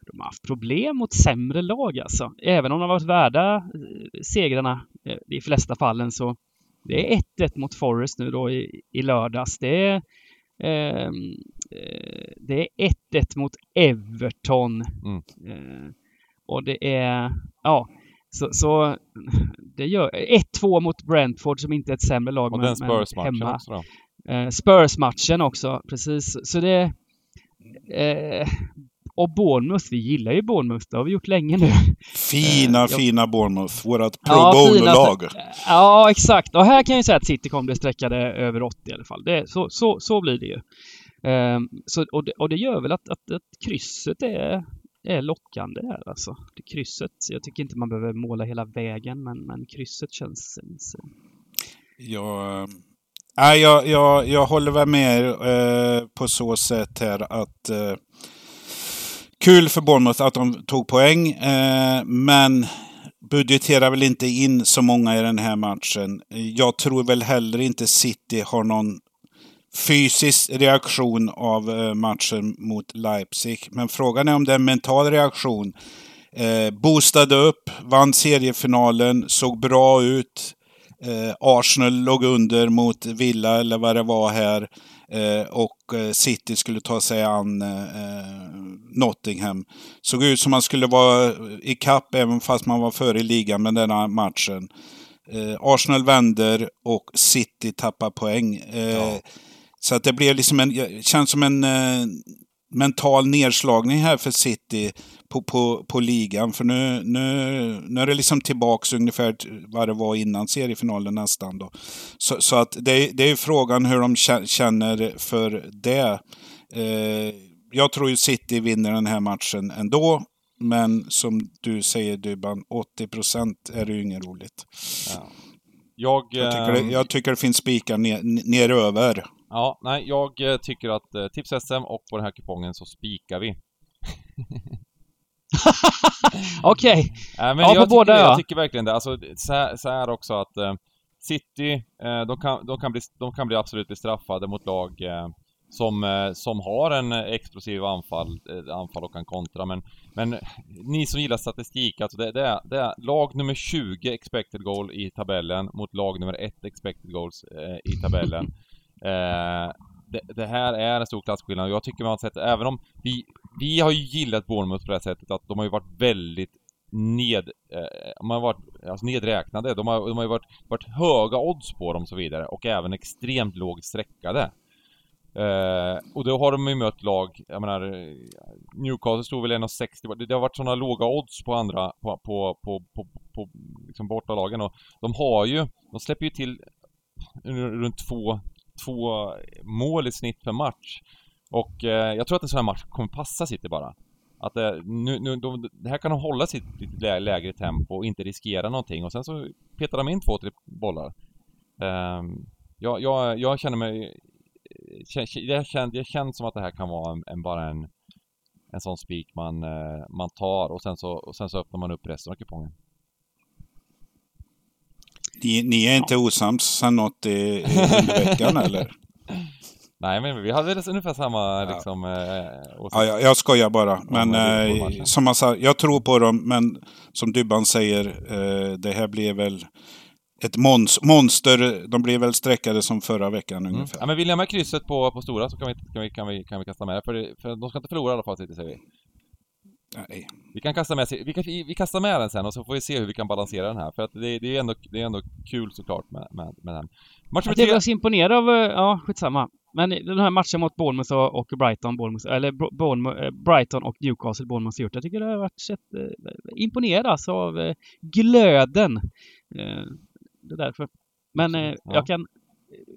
de har haft problem mot sämre lag alltså. Även om de har varit värda eh, segrarna i flesta fallen så det är 1-1 mot Forest nu då i, i lördags. Det är ehm, eh, det är 1-1 mot Everton. Mm. Eh, och det är, ja, så, så det gör 1-2 mot Brentford som inte är ett sämre lag Och men, den Spurs-matchen hemma. också då. Eh, Spurs-matchen också, precis. Så det... Eh, och Bournemouth, vi gillar ju Bournemouth, det har vi gjort länge nu. Fina, Eh, jag- fina Bournemouth. Vårat pro Ja, bono-lag. finaste- Ja, exakt. Och här kan jag ju säga att City kommer bli sträckade över 80 i alla fall. Det, så, så, så blir det ju. Ehm, så, och, det, och det gör väl att, att, att krysset är, det är lockande här alltså. Det krysset, jag tycker inte man behöver måla hela vägen, men, men krysset känns... känns Jag, äh, jag, jag, jag håller väl med er eh, på så sätt här att eh, kul för Bournemouth att de tog poäng, eh, men budgeterar väl inte in så många i den här matchen. Jag tror väl heller inte City har någon fysisk reaktion av eh, matchen mot Leipzig. Men frågan är om det är en mental reaktion. Eh, boostade upp, vann seriefinalen, såg bra ut. Eh, Arsenal låg under mot Villa eller vad det var här. eh, och eh, City skulle ta sig an eh, Nottingham. Såg ut som man skulle vara i kapp även fast man var före i ligan med denna matchen. Arsenal vänder och City tappar poäng. Ja. Så att det blev liksom en, känns som en mental nedslagning här för City på, på, på ligan. För nu, nu, nu är det liksom tillbaks ungefär vad det var innan seriefinalen nästan. Då. Så, så att det, det är frågan hur de känner för det. Eh, jag tror ju City vinner den här matchen ändå. Men som du säger Dybban, 80 procent är det ju inget roligt. Ja. Jag, jag, tycker det, ehm, jag tycker det finns spikar ner, neröver. Ja, nej, jag eh, tycker att eh, Tips-SM och på den här kupongen så spikar vi. Okej. Okay. Äh, men ja, jag, på båda, ja. jag tycker verkligen det. Alltså, så här, så här också att eh, City, eh, de, kan, de, kan bli, de kan bli absolut bestraffade mot lag eh, som, eh, som har en explosiv anfall, eh, anfall och kan kontra. Men, men ni som gillar statistik, alltså det, det, är, det är lag nummer 20 expected goal i tabellen mot lag nummer 1 expected goals i tabellen. Eh, det, det, här är en stor klasskillnad och jag tycker man har sett, även om vi, vi har ju gillat Bournemouth på det här sättet att de har ju varit väldigt ned, eh, man har varit alltså nedräknade. De har, de har ju varit, varit höga odds på dem och så vidare och även extremt lågt streckade. Eh, och då har de ju mött lag, jag menar Newcastle stod väl 1,60 det, det har varit sådana låga odds på andra, på, på, på, på, på liksom bortalagen och de har ju, de släpper ju till runt två två mål i snitt per match. Och eh, jag tror att en sån här match kommer passa City bara. Att eh, nu, nu, de, det här kan de hålla sitt lite lägre tempo och inte riskera någonting och sen så petar de in två, tre bollar. Eh, jag, jag, jag känner mig... Eh, det känns, det känns som att det här kan vara en, en bara en, en sån spik man, eh, man tar och sen, så, och sen så öppnar man upp resten av kupongen. Ni, ni är inte ja. osams sen något i, under veckan eller? Nej, men vi hade väl ungefär samma liksom... Eh, ja, jag, jag skojar bara. Men eh, som man sa, jag tror på dem, men som Dybban säger, eh, det här blir väl ett mons monster. De blir väl sträckade som förra veckan mm. ungefär. Ja, men vill ni ha med krysset på, på stora så kan vi, kan vi, kan vi, kan vi kasta med det. För, för de ska inte förlora i alla fall, säger vi. Nej. Vi kan kasta med, vi, kan, vi kastar med den sen och så får vi se hur vi kan balansera den här. För att det, det är, ändå, det är ändå kul såklart med, med, med den. Match jag blev så imponerad av, eh, ja skitsamma. Men den här matchen mot Bournemouth och Brighton, Bournemouth, eller Bournemouth, eh, Brighton och Newcastle Bournemouth gjort. Jag tycker det har varit sett, eh, imponerad alltså av eh, glöden. Eh, det är därför. Men eh, ja. jag kan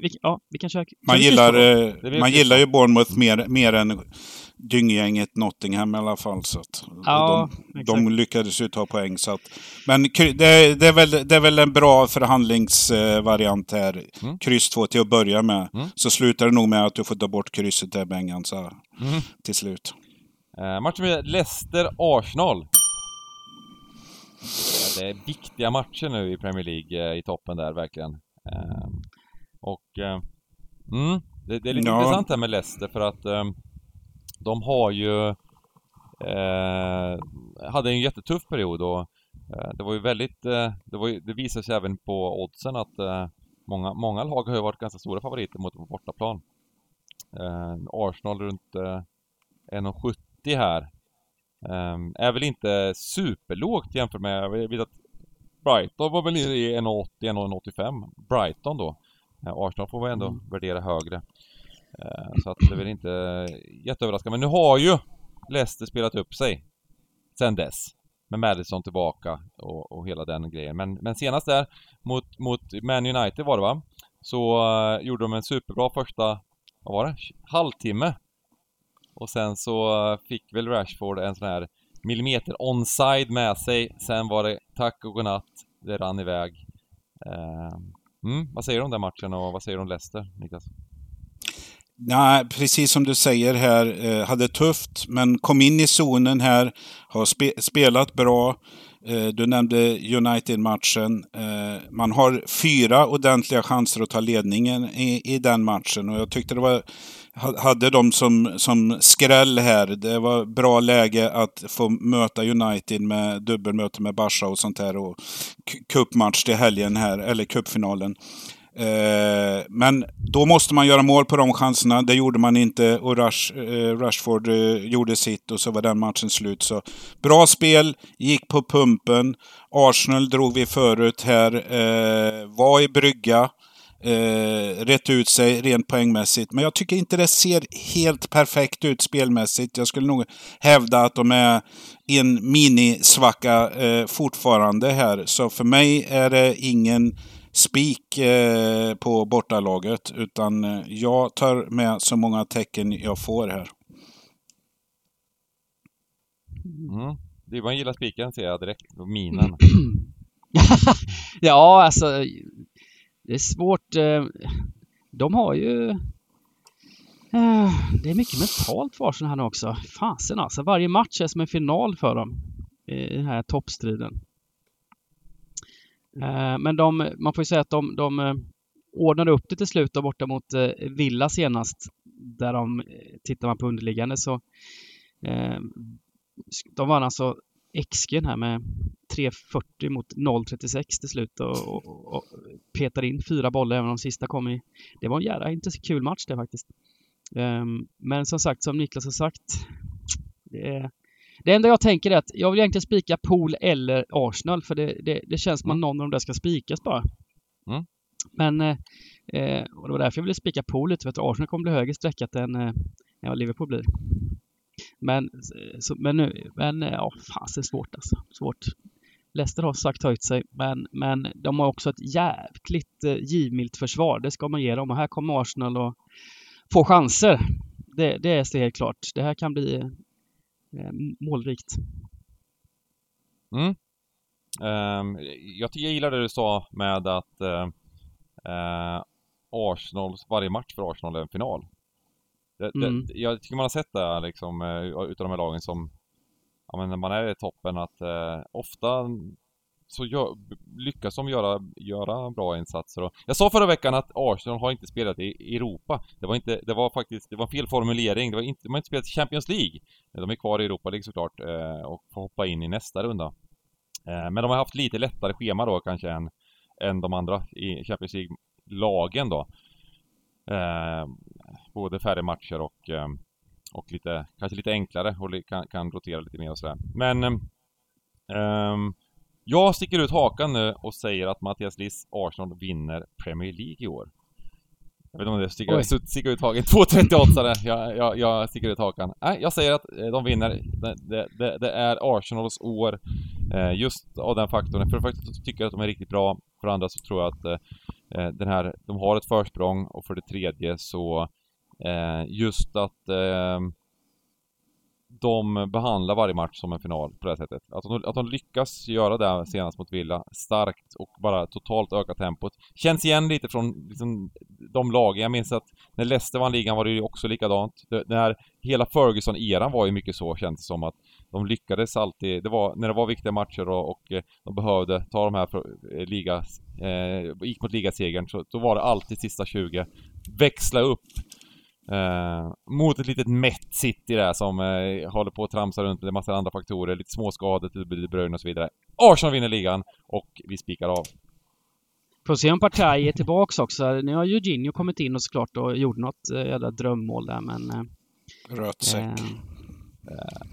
vi, ja, vi kan köra... Man gillar, eh, man gillar ju Bournemouth mer, mer än dynggänget Nottingham i alla fall. Så att, ja, de, de lyckades ju ta poäng. Så att, men det, det, är väl, det är väl en bra förhandlingsvariant här. Mm. Kryss 2 till att börja med. Mm. Så slutar det nog med att du får ta bort krysset där Bengan, så mm. till slut. Uh, matchen med Leicester-Arsenal. Det är viktiga matcher nu i Premier League uh, i toppen där verkligen. Uh, och mm, det, det, är lite ja. intressant här med Leicester för att um, de har ju eh, hade en jättetuff period och eh, det var ju väldigt, eh, det, var ju, det visade sig även på oddsen att eh, många, många lag har ju varit ganska stora favoriter mot bortaplan. Eh, Arsenal runt eh, 1,70 här. Eh, är väl inte superlågt jämfört med, jag vet att Brighton var väl i 1,80, 1,85. Brighton då. Arsenal får vi ändå mm. värdera högre. Eh, så att det är väl inte jätteöverraskande. Men nu har ju Leicester spelat upp sig sen dess. Med Madison tillbaka och, och hela den grejen. Men, men senast där mot, mot Man United var det va? Så uh, gjorde de en superbra första, vad var det? Halvtimme. Och sen så uh, fick väl Rashford en sån här millimeter onside med sig. Sen var det tack och godnatt. Det rann iväg. Uh, mm, vad säger du om den matchen och vad säger du om Leicester, Niklas? Nej, precis som du säger här, eh, hade tufft men kom in i zonen här, har spe spelat bra. Eh, du nämnde United-matchen. Eh, man har fyra ordentliga chanser att ta ledningen i, i den matchen och jag tyckte det var hade de som, som skräll här. Det var bra läge att få möta United med dubbelmöte med Barca och sånt här och cupmatch till helgen här, eller cupfinalen. Eh, men då måste man göra mål på de chanserna. Det gjorde man inte och Rush, eh, Rashford eh, gjorde sitt och så var den matchen slut. Så bra spel, gick på pumpen. Arsenal drog vi förut här. Eh, var i brygga. Eh, rätt ut sig rent poängmässigt. Men jag tycker inte det ser helt perfekt ut spelmässigt. Jag skulle nog hävda att de är i en minisvacka eh, fortfarande här. Så för mig är det ingen spik eh, på bortalaget. Utan eh, jag tar med så många tecken jag får här. Mm. Du man gillar spiken ser jag direkt på minen. ja, alltså det är svårt. Eh, de har ju... Det är mycket mentalt för Arsenal här nu också. Fasen alltså. Varje match är som en final för dem i den här toppstriden. Eh, men de, man får ju säga att de, de eh, ordnade upp det till slut då borta mot eh, Villa senast. Där de, tittar man på underliggande så de vann alltså XG här med 3.40 mot 0.36 till slut och, och, och petade in fyra bollar även om de sista kom i... Det var en jävla inte så kul match det faktiskt. Um, men som sagt, som Niklas har sagt, det, är, det enda jag tänker är att jag vill egentligen spika Pool eller Arsenal för det, det, det känns som att mm. någon av dem där ska spikas bara. Mm. Men, eh, och det var därför jag ville spika Pool lite för att Arsenal kommer bli högre sträckat än, eh, än vad Liverpool blir. Men, så, men nu, men ja, fasen svårt alltså. Svårt. Leicester har sagt höjt sig, men, men de har också ett jävligt eh, givmilt försvar. Det ska man ge dem. Och här kommer Arsenal och få chanser. Det, det är helt klart. Det här kan bli eh, målrikt. Mm. Um, jag, jag gillar det du sa med att uh, uh, Arsenals, varje match för Arsenal är en final. Det, mm. det, jag tycker man har sett det liksom, uh, utav de här lagen som ja, men när man är i toppen att eh, ofta så gör, lyckas de göra, göra bra insatser. Och jag sa förra veckan att Arsenal har inte spelat i Europa. Det var inte, det var faktiskt, det var fel formulering. Det var inte, de har inte spelat Champions League. De är kvar i Europa League såklart eh, och får hoppa in i nästa runda. Eh, men de har haft lite lättare schema då kanske än, än de andra i Champions League-lagen då. Eh, både färre matcher och och lite, kanske lite enklare och kan, kan rotera lite mer och sådär. Men um, jag sticker ut hakan nu och säger att Mattias Liss Arsenal vinner Premier League i år. Jag vet inte om det sticker, sticker ut hakan. 2.38 jag, jag, jag sticker ut hakan. Nej, jag säger att eh, de vinner. Det, det, det är Arsenals år. Eh, just av den faktorn. För det första tycker jag att de är riktigt bra. För det andra så tror jag att eh, den här, de har ett försprång och för det tredje så just att de behandlar varje match som en final på det sättet. Att de, att de lyckas göra det senast mot Villa starkt och bara totalt öka tempot. Känns igen lite från liksom, de lagen. Jag minns att när Leicester vann ligan var det ju också likadant. Det, den här, hela Ferguson-eran var ju mycket så känns det som att de lyckades alltid. Det var när det var viktiga matcher och, och eh, de behövde ta de här för, eh, liga, eh, gick mot ligasegern så då var det alltid sista 20. Växla upp Eh, mot ett litet mätt City där som eh, håller på att tramsa runt med en massa andra faktorer, lite småskador till De Bruyne och så vidare. Arsenal vinner ligan och vi spikar av. Får se om Partaj är tillbaks också. Nu har Eugenio kommit in och såklart och gjort något eh, jävla drömmål där men... Eh, Rött säck. Eh,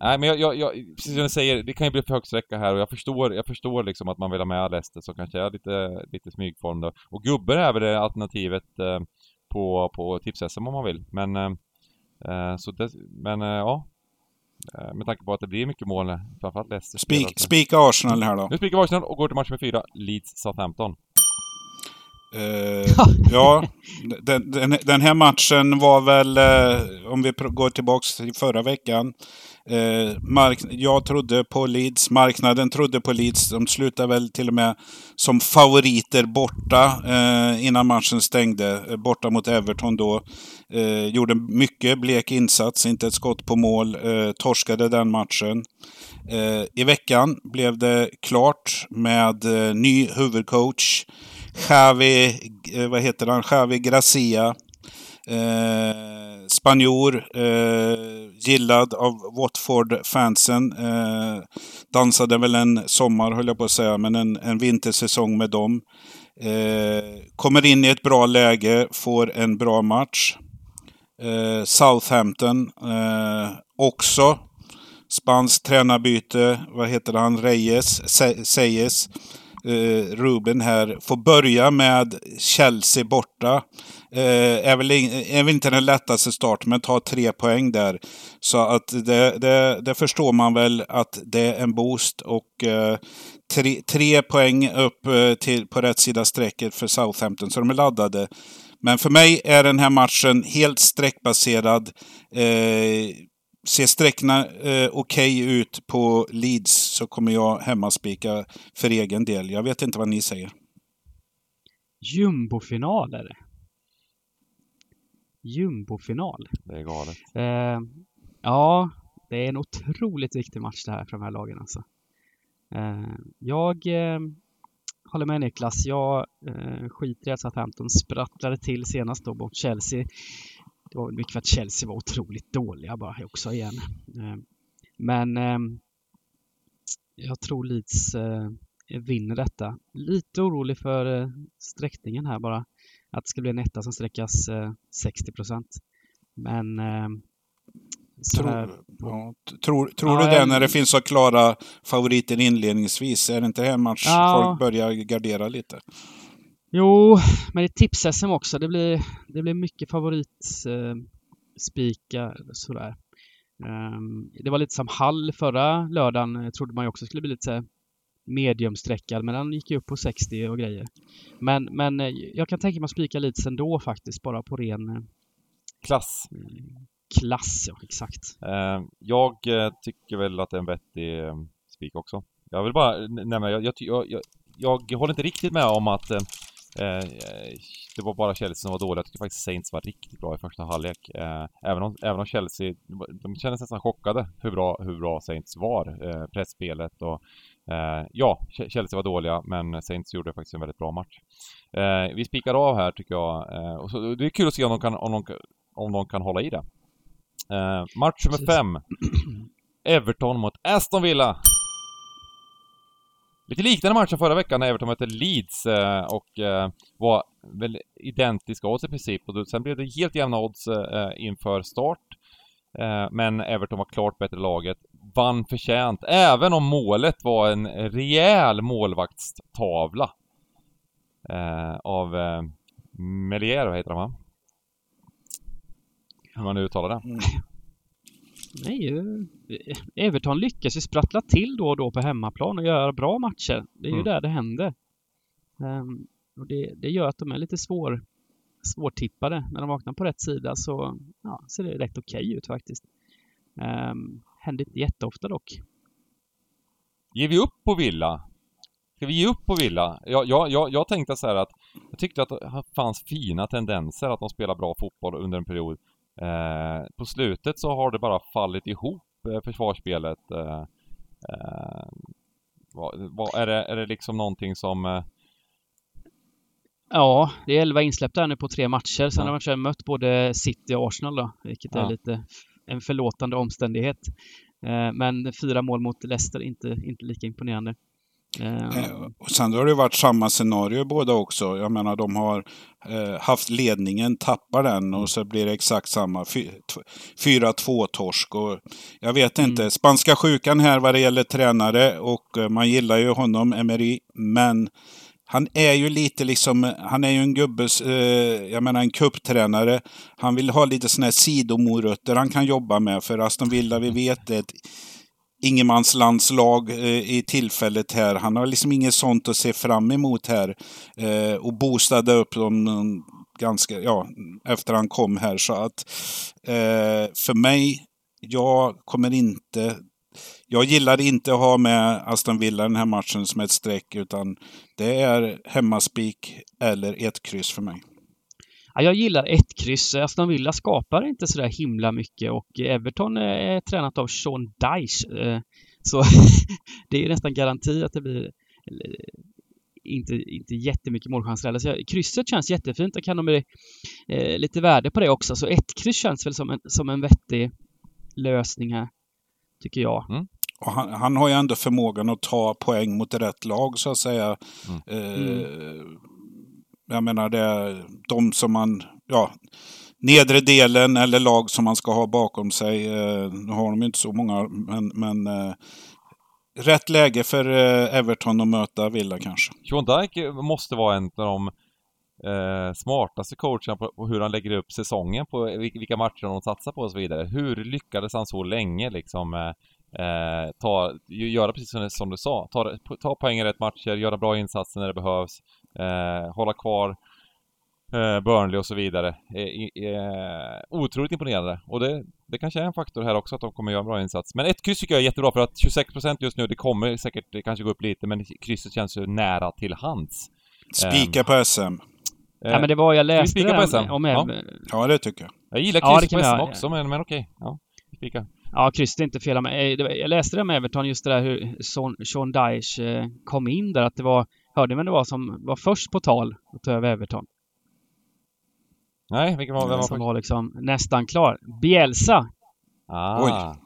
nej men jag, jag, jag, precis som du säger, det kan ju bli för hög sträcka här och jag förstår, jag förstår liksom att man vill ha med Leicester som kanske är lite, lite smygform då. Och gubbar är väl det alternativet eh, på, på tips-SM om man vill. Men, eh, eh så det, men eh, ja. Eh, med tanke på att det blir mycket mål, framförallt Leicester. Spik, spika Arsenal här då. Nu spikar vi Arsenal och går till match med fyra, Leeds Southampton. Uh, ja, den, den, den, här matchen var väl, uh, om vi går tillbaks till förra veckan, Eh, mark- jag trodde på Leeds, marknaden trodde på Leeds. De slutade väl till och med som favoriter borta eh, innan matchen stängde. Eh, borta mot Everton då. Eh, gjorde mycket blek insats, inte ett skott på mål. Eh, torskade den matchen. Eh, I veckan blev det klart med eh, ny huvudcoach. Xavi, eh, vad heter han? Xavi Gracia. Eh, spanjor, eh, gillad av Watford-fansen. Eh, dansade väl en sommar, höll jag på att säga, men en, en vintersäsong med dem. Eh, kommer in i ett bra läge, får en bra match. Eh, Southampton eh, också. Spanskt tränarbyte, vad heter han, Reyes, Seyes. Eh, Ruben här får börja med Chelsea borta. Eh, är, väl, eh, är väl inte den lättaste starten, men tar tre poäng där. Så att det, det, det förstår man väl att det är en boost. Och eh, tre, tre poäng upp till, på rätt sida strecket för Southampton, så de är laddade. Men för mig är den här matchen helt streckbaserad. Eh, ser sträckorna eh, okej okay ut på Leeds så kommer jag hemmaspika för egen del. Jag vet inte vad ni säger. Jumbofinal är det. Jumbofinal. Det är galet. Eh, ja, det är en otroligt viktig match det här för de här lagen alltså. Eh, jag eh, håller med Niklas. Jag eh, skiter i att Southampton sprattlade till senast då mot Chelsea. Det var mycket för att Chelsea var otroligt dåliga bara också igen. Eh, men eh, jag tror Leeds eh, vinner detta. Lite orolig för sträckningen här bara. Att det ska bli en etta som sträckas 60 procent. Men Tror, ja, tror, tror ja, du det när det finns så klara favoriter inledningsvis? Är det inte en match ja. folk börjar gardera lite? Jo, men det är tips-SM också. Det blir, det blir mycket favoritspikar eh, sådär. Um, det var lite som Hall förra lördagen. Eh, trodde man ju också skulle bli lite mediumsträckad, men den gick ju upp på 60 och grejer. Men, men eh, jag kan tänka mig att spika lite ändå faktiskt, bara på ren... Eh, klass. Klass, ja exakt. Uh, jag tycker väl att det är en vettig spik också. Jag vill bara nämna, jag, jag, jag, jag, håller inte riktigt med om att Eh, det var bara Chelsea som var dåliga. Jag tycker faktiskt Saints var riktigt bra i första halvlek. Eh, även, om, även om Chelsea, de kändes nästan chockade hur bra, hur bra Saints var. Eh, pressspelet och ja, Chelsea var dåliga men Saints gjorde faktiskt en väldigt bra match. vi spikar av här tycker jag. och så, det är kul att se om de kan, om de, om de kan hålla i det. match nummer fem. Everton mot Aston Villa. Lite liknande match som förra veckan när Everton mötte Leeds eh, och eh, var väl identiska odds i princip. Och sen blev det helt jämna odds eh, inför start. Men Everton var klart bättre laget. Vann förtjänt, även om målet var en rejäl målvaktstavla. Av Melier, vad heter han va? Hur man nu uttalar det. Mm. Nej, Everton lyckas ju sprattla till då och då på hemmaplan och göra bra matcher. Det är ju mm. där det händer. Um, och det, det, gör att de är lite svår, svårtippade. När de vaknar på rätt sida så ja, ser det rätt okej okay ut faktiskt. Um, händer inte jätteofta dock. Ger vi upp på Villa? Ska vi ge upp på Villa? Jag, jag, jag, jag tänkte så här att jag tyckte att det fanns fina tendenser att de spelar bra fotboll under en period. Eh, på slutet så har det bara fallit ihop eh, försvarsspelet. Eh, eh vad, vad, är, det, är det liksom någonting som... Eh, ja, det är 11 insläppta nu på tre matcher. Sen ja. har man mött både City och Arsenal då, vilket ja. är lite en förlåtande omständighet. Eh, men fyra mål mot Leicester, inte, inte lika imponerande. Eh, och sen har det varit samma scenario båda också. Jag menar de har eh, haft ledningen, tappar den och så blir det exakt samma. 4-2 torsk. Och jag vet inte, mm. spanska sjukan här vad det gäller tränare och eh, man gillar ju honom, Emery, men han är ju lite liksom, han är ju en gubbes, eh, jag menar en kupptränare. Han vill ha lite sådana här sidomorötter han kan jobba med. För Aston Villa, vi vet det, ingenmanslandslag eh, i tillfället här. Han har liksom inget sånt att se fram emot här. Eh, och boostade upp dem ganska, ja, efter han kom här. Så att eh, för mig, jag kommer inte jag gillar inte att ha med Aston Villa den här matchen som ett streck, utan det är hemmaspik eller ett kryss för mig. Ja, jag gillar ett kryss. Aston Villa skapar inte sådär himla mycket och Everton är tränat av Sean Dyche. Eh, så det är nästan garanti att det blir inte, inte jättemycket målchanser heller. Så krysset känns jättefint och kan de bli eh, lite värde på det också. Så ett kryss känns väl som en, som en vettig lösning här, tycker jag. Mm. Och han, han, har ju ändå förmågan att ta poäng mot rätt lag så att säga. Mm. Eh, Jag menar, det är de som man... Ja, nedre delen eller lag som man ska ha bakom sig. Eh, nu har de inte så många, men, men eh, rätt läge för eh, Everton att möta Villa kanske. Sean Dyke måste vara en av de eh, smartaste coacherna på, på hur han lägger upp säsongen, på vilka matcher de satsar på och så vidare. Hur lyckades han så länge liksom eh, eh ta, göra precis som, som du sa, ta, ta poäng i rätt matcher, göra bra insatser när det behövs, eh, hålla kvar eh, Burnley och så vidare. Eh, otroligt imponerande. Och det, det kanske är en faktor här också att de kommer göra en bra insats. Men ett kryss tycker jag är jättebra för att 26% just nu, det kommer säkert det kanske gå upp lite men krysset känns ju nära till hands. Spika um, på SM. Ja men det var, jag läste det SM? om, ja. ja. det tycker jag. Jag gillar kryss ja, på SM också men, men okej. Ja, spika. Ja, krysset är inte fel. Eh, jag läste det med Everton, just det där hur Sean Dyche eh, kom in där. Att det var, hörde vem det var som var först på tal att ta över Everton? Nej, vilken var, vem var Som var liksom nästan klar. Bielsa. Ah. Oj.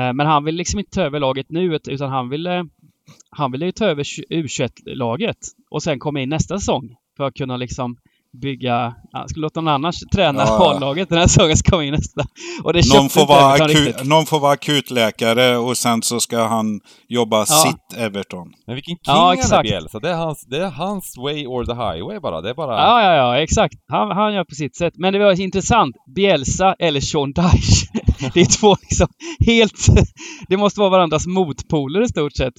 Eh, men han vill liksom inte ta över laget nu utan han ville han ville ju ta över U21-laget och sen komma in nästa säsong för att kunna liksom bygga, ja, skulle låta någon annan träna ja. A-laget den här säsongen ska komma in nästa. Och det någon, får vara akut, någon får vara akutläkare och sen så ska han jobba ja. sitt Everton. Men vilken king ja, exakt. är Bielsa. Det är, hans, det är hans way or the highway bara. Det är bara... Ja, ja, ja, exakt. Han, han gör på sitt sätt. Men det var intressant. Bielsa eller Sean Dyche. Det är två liksom helt... det måste vara varandras motpoler i stort sett.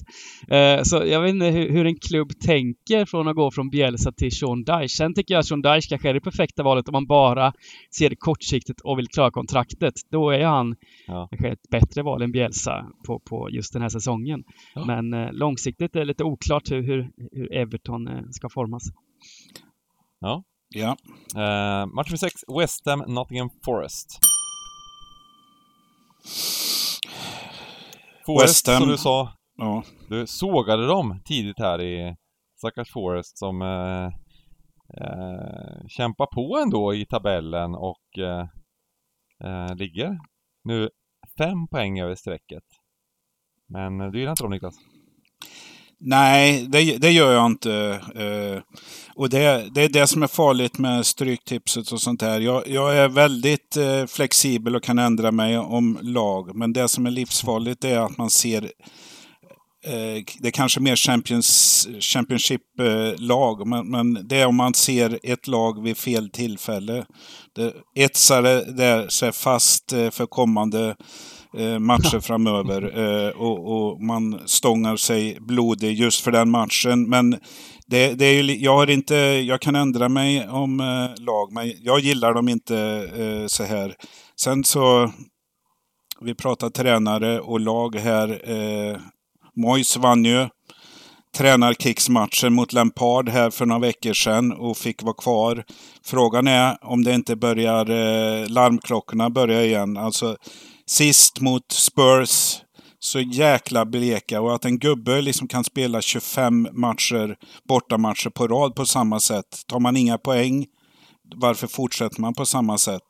Eh, så jag vet inte hur, hur, en klubb tänker från att gå från Bielsa till Sean Dyche. Sen tycker jag att Sean Dyche kanske är det perfekta valet om man bara ser det kortsiktigt och vill klara kontraktet. Då är han ja. kanske ett bättre val än Bielsa på, på just den här säsongen. Ja. Men eh, långsiktigt är det lite oklart hur, hur, hur Everton eh, ska formas. Ja. Ja. Uh, match nummer 6, West Ham, Nottingham Forest. Forest, som du sa, ja. du sågade dem tidigt här i stackars Forest som eh, eh, kämpar på ändå i tabellen och eh, eh, ligger nu fem poäng över strecket. Men du gillar inte dem Niklas? Nej, det, det, gör jag inte. Eh, och det, det, är det som är farligt med Stryktipset och sånt här. Jag, jag är väldigt eh, flexibel och kan ändra mig om lag. Men det som är livsfarligt är att man ser eh, det är kanske mer Champions, Championship-lag, men, men, det är om man ser ett lag vid fel tillfälle. Det etsar det sig fast för kommande eh, matcher framöver. Eh, och, och, man stångar sig blodig just för den matchen. Men det, det är ju, jag, har inte, jag kan ändra mig om eh, lag, men jag gillar dem inte eh, så här. Sen så, vi pratar tränare och lag här. Eh, Mois vann ju tränarkicksmatchen mot Lampard här för några veckor sedan och fick vara kvar. Frågan är om det inte börjar, eh, larmklockorna börjar igen. Alltså, sist mot Spurs. Så jäkla bleka och att en gubbe liksom kan spela 25 matcher, bortamatcher på rad på samma sätt. Tar man inga poäng, varför fortsätter man på samma sätt?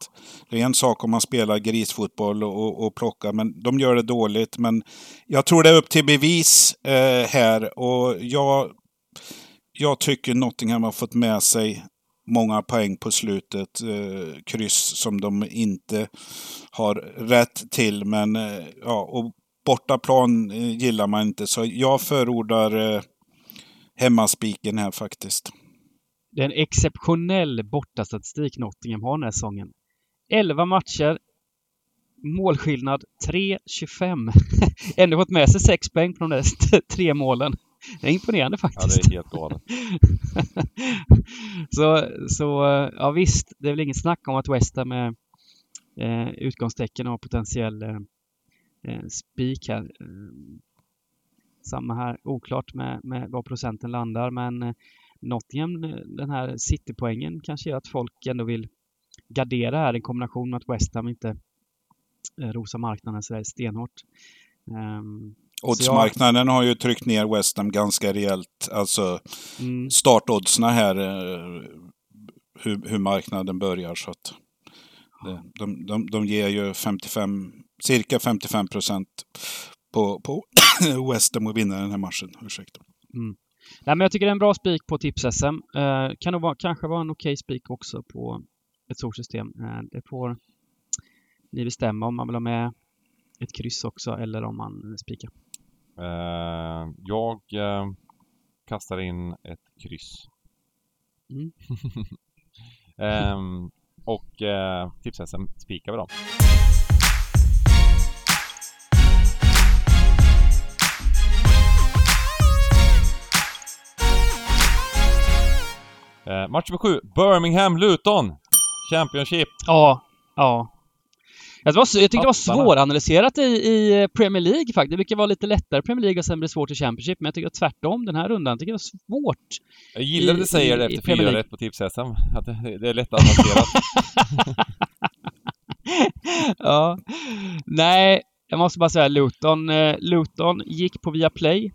Det är en sak om man spelar grisfotboll och, och, och plockar, men de gör det dåligt. Men jag tror det är upp till bevis eh, här och jag, jag tycker Nottingham har fått med sig många poäng på slutet. Eh, kryss som de inte har rätt till. Men eh, ja, och bortaplan eh, gillar man inte. Så jag förordar eh, hemmaspiken här faktiskt. Det är en exceptionell bortastatistik Nottingham har den här säsongen. 11 matcher, målskillnad 3-25. Ändå fått med sig 6 poäng på de där tre målen. Det är imponerande faktiskt. Ja, det är helt galet. så, så, ja visst, det är väl inget snack om att West Ham är eh, utgångstecken och potentiell eh, eh, spik här. Eh, samma här, oklart med, med var procenten landar men eh, Nottingham, den här citypoängen kanske gör att folk ändå vill gardera här i kombination med att West Ham inte eh, rosar marknaden sådär stenhårt. Um, Oddsmarknaden har ju tryckt ner West Ham ganska rejält. Alltså mm. startoddsna här, eh, hur, hur, marknaden börjar. Så att de, de, de ger ju 55, cirka 55 procent på, på West Ham att vinna den här matchen. Ursäkta. Mm. Nej, men jag tycker det är en bra spik på tips-SM. Eh, kan nog vara, kanske vara en okej spik också på ett solsystem. Eh, det får ni bestämma om man vill ha med ett kryss också eller om man spikar. Eh, jag eh, kastar in ett kryss. Mm. Ehm, och eh, tips-SM spikar vi då. Eh, match nummer sju, Birmingham-Luton. Championship. Ja, ja. Jag, det var, jag tyckte det var svåranalyserat i, i Premier League faktiskt. Det brukar vara lite lättare i Premier League och sen blir det svårt i Championship. Men jag tycker tvärtom den här rundan. tycker jag det var svårt. Jag gillar att du säger det efter fyra rätt på tips-SM. Att det, det är lätt avancerat. ja. Nej, jag måste bara säga Luton. Eh, Luton gick på Viaplay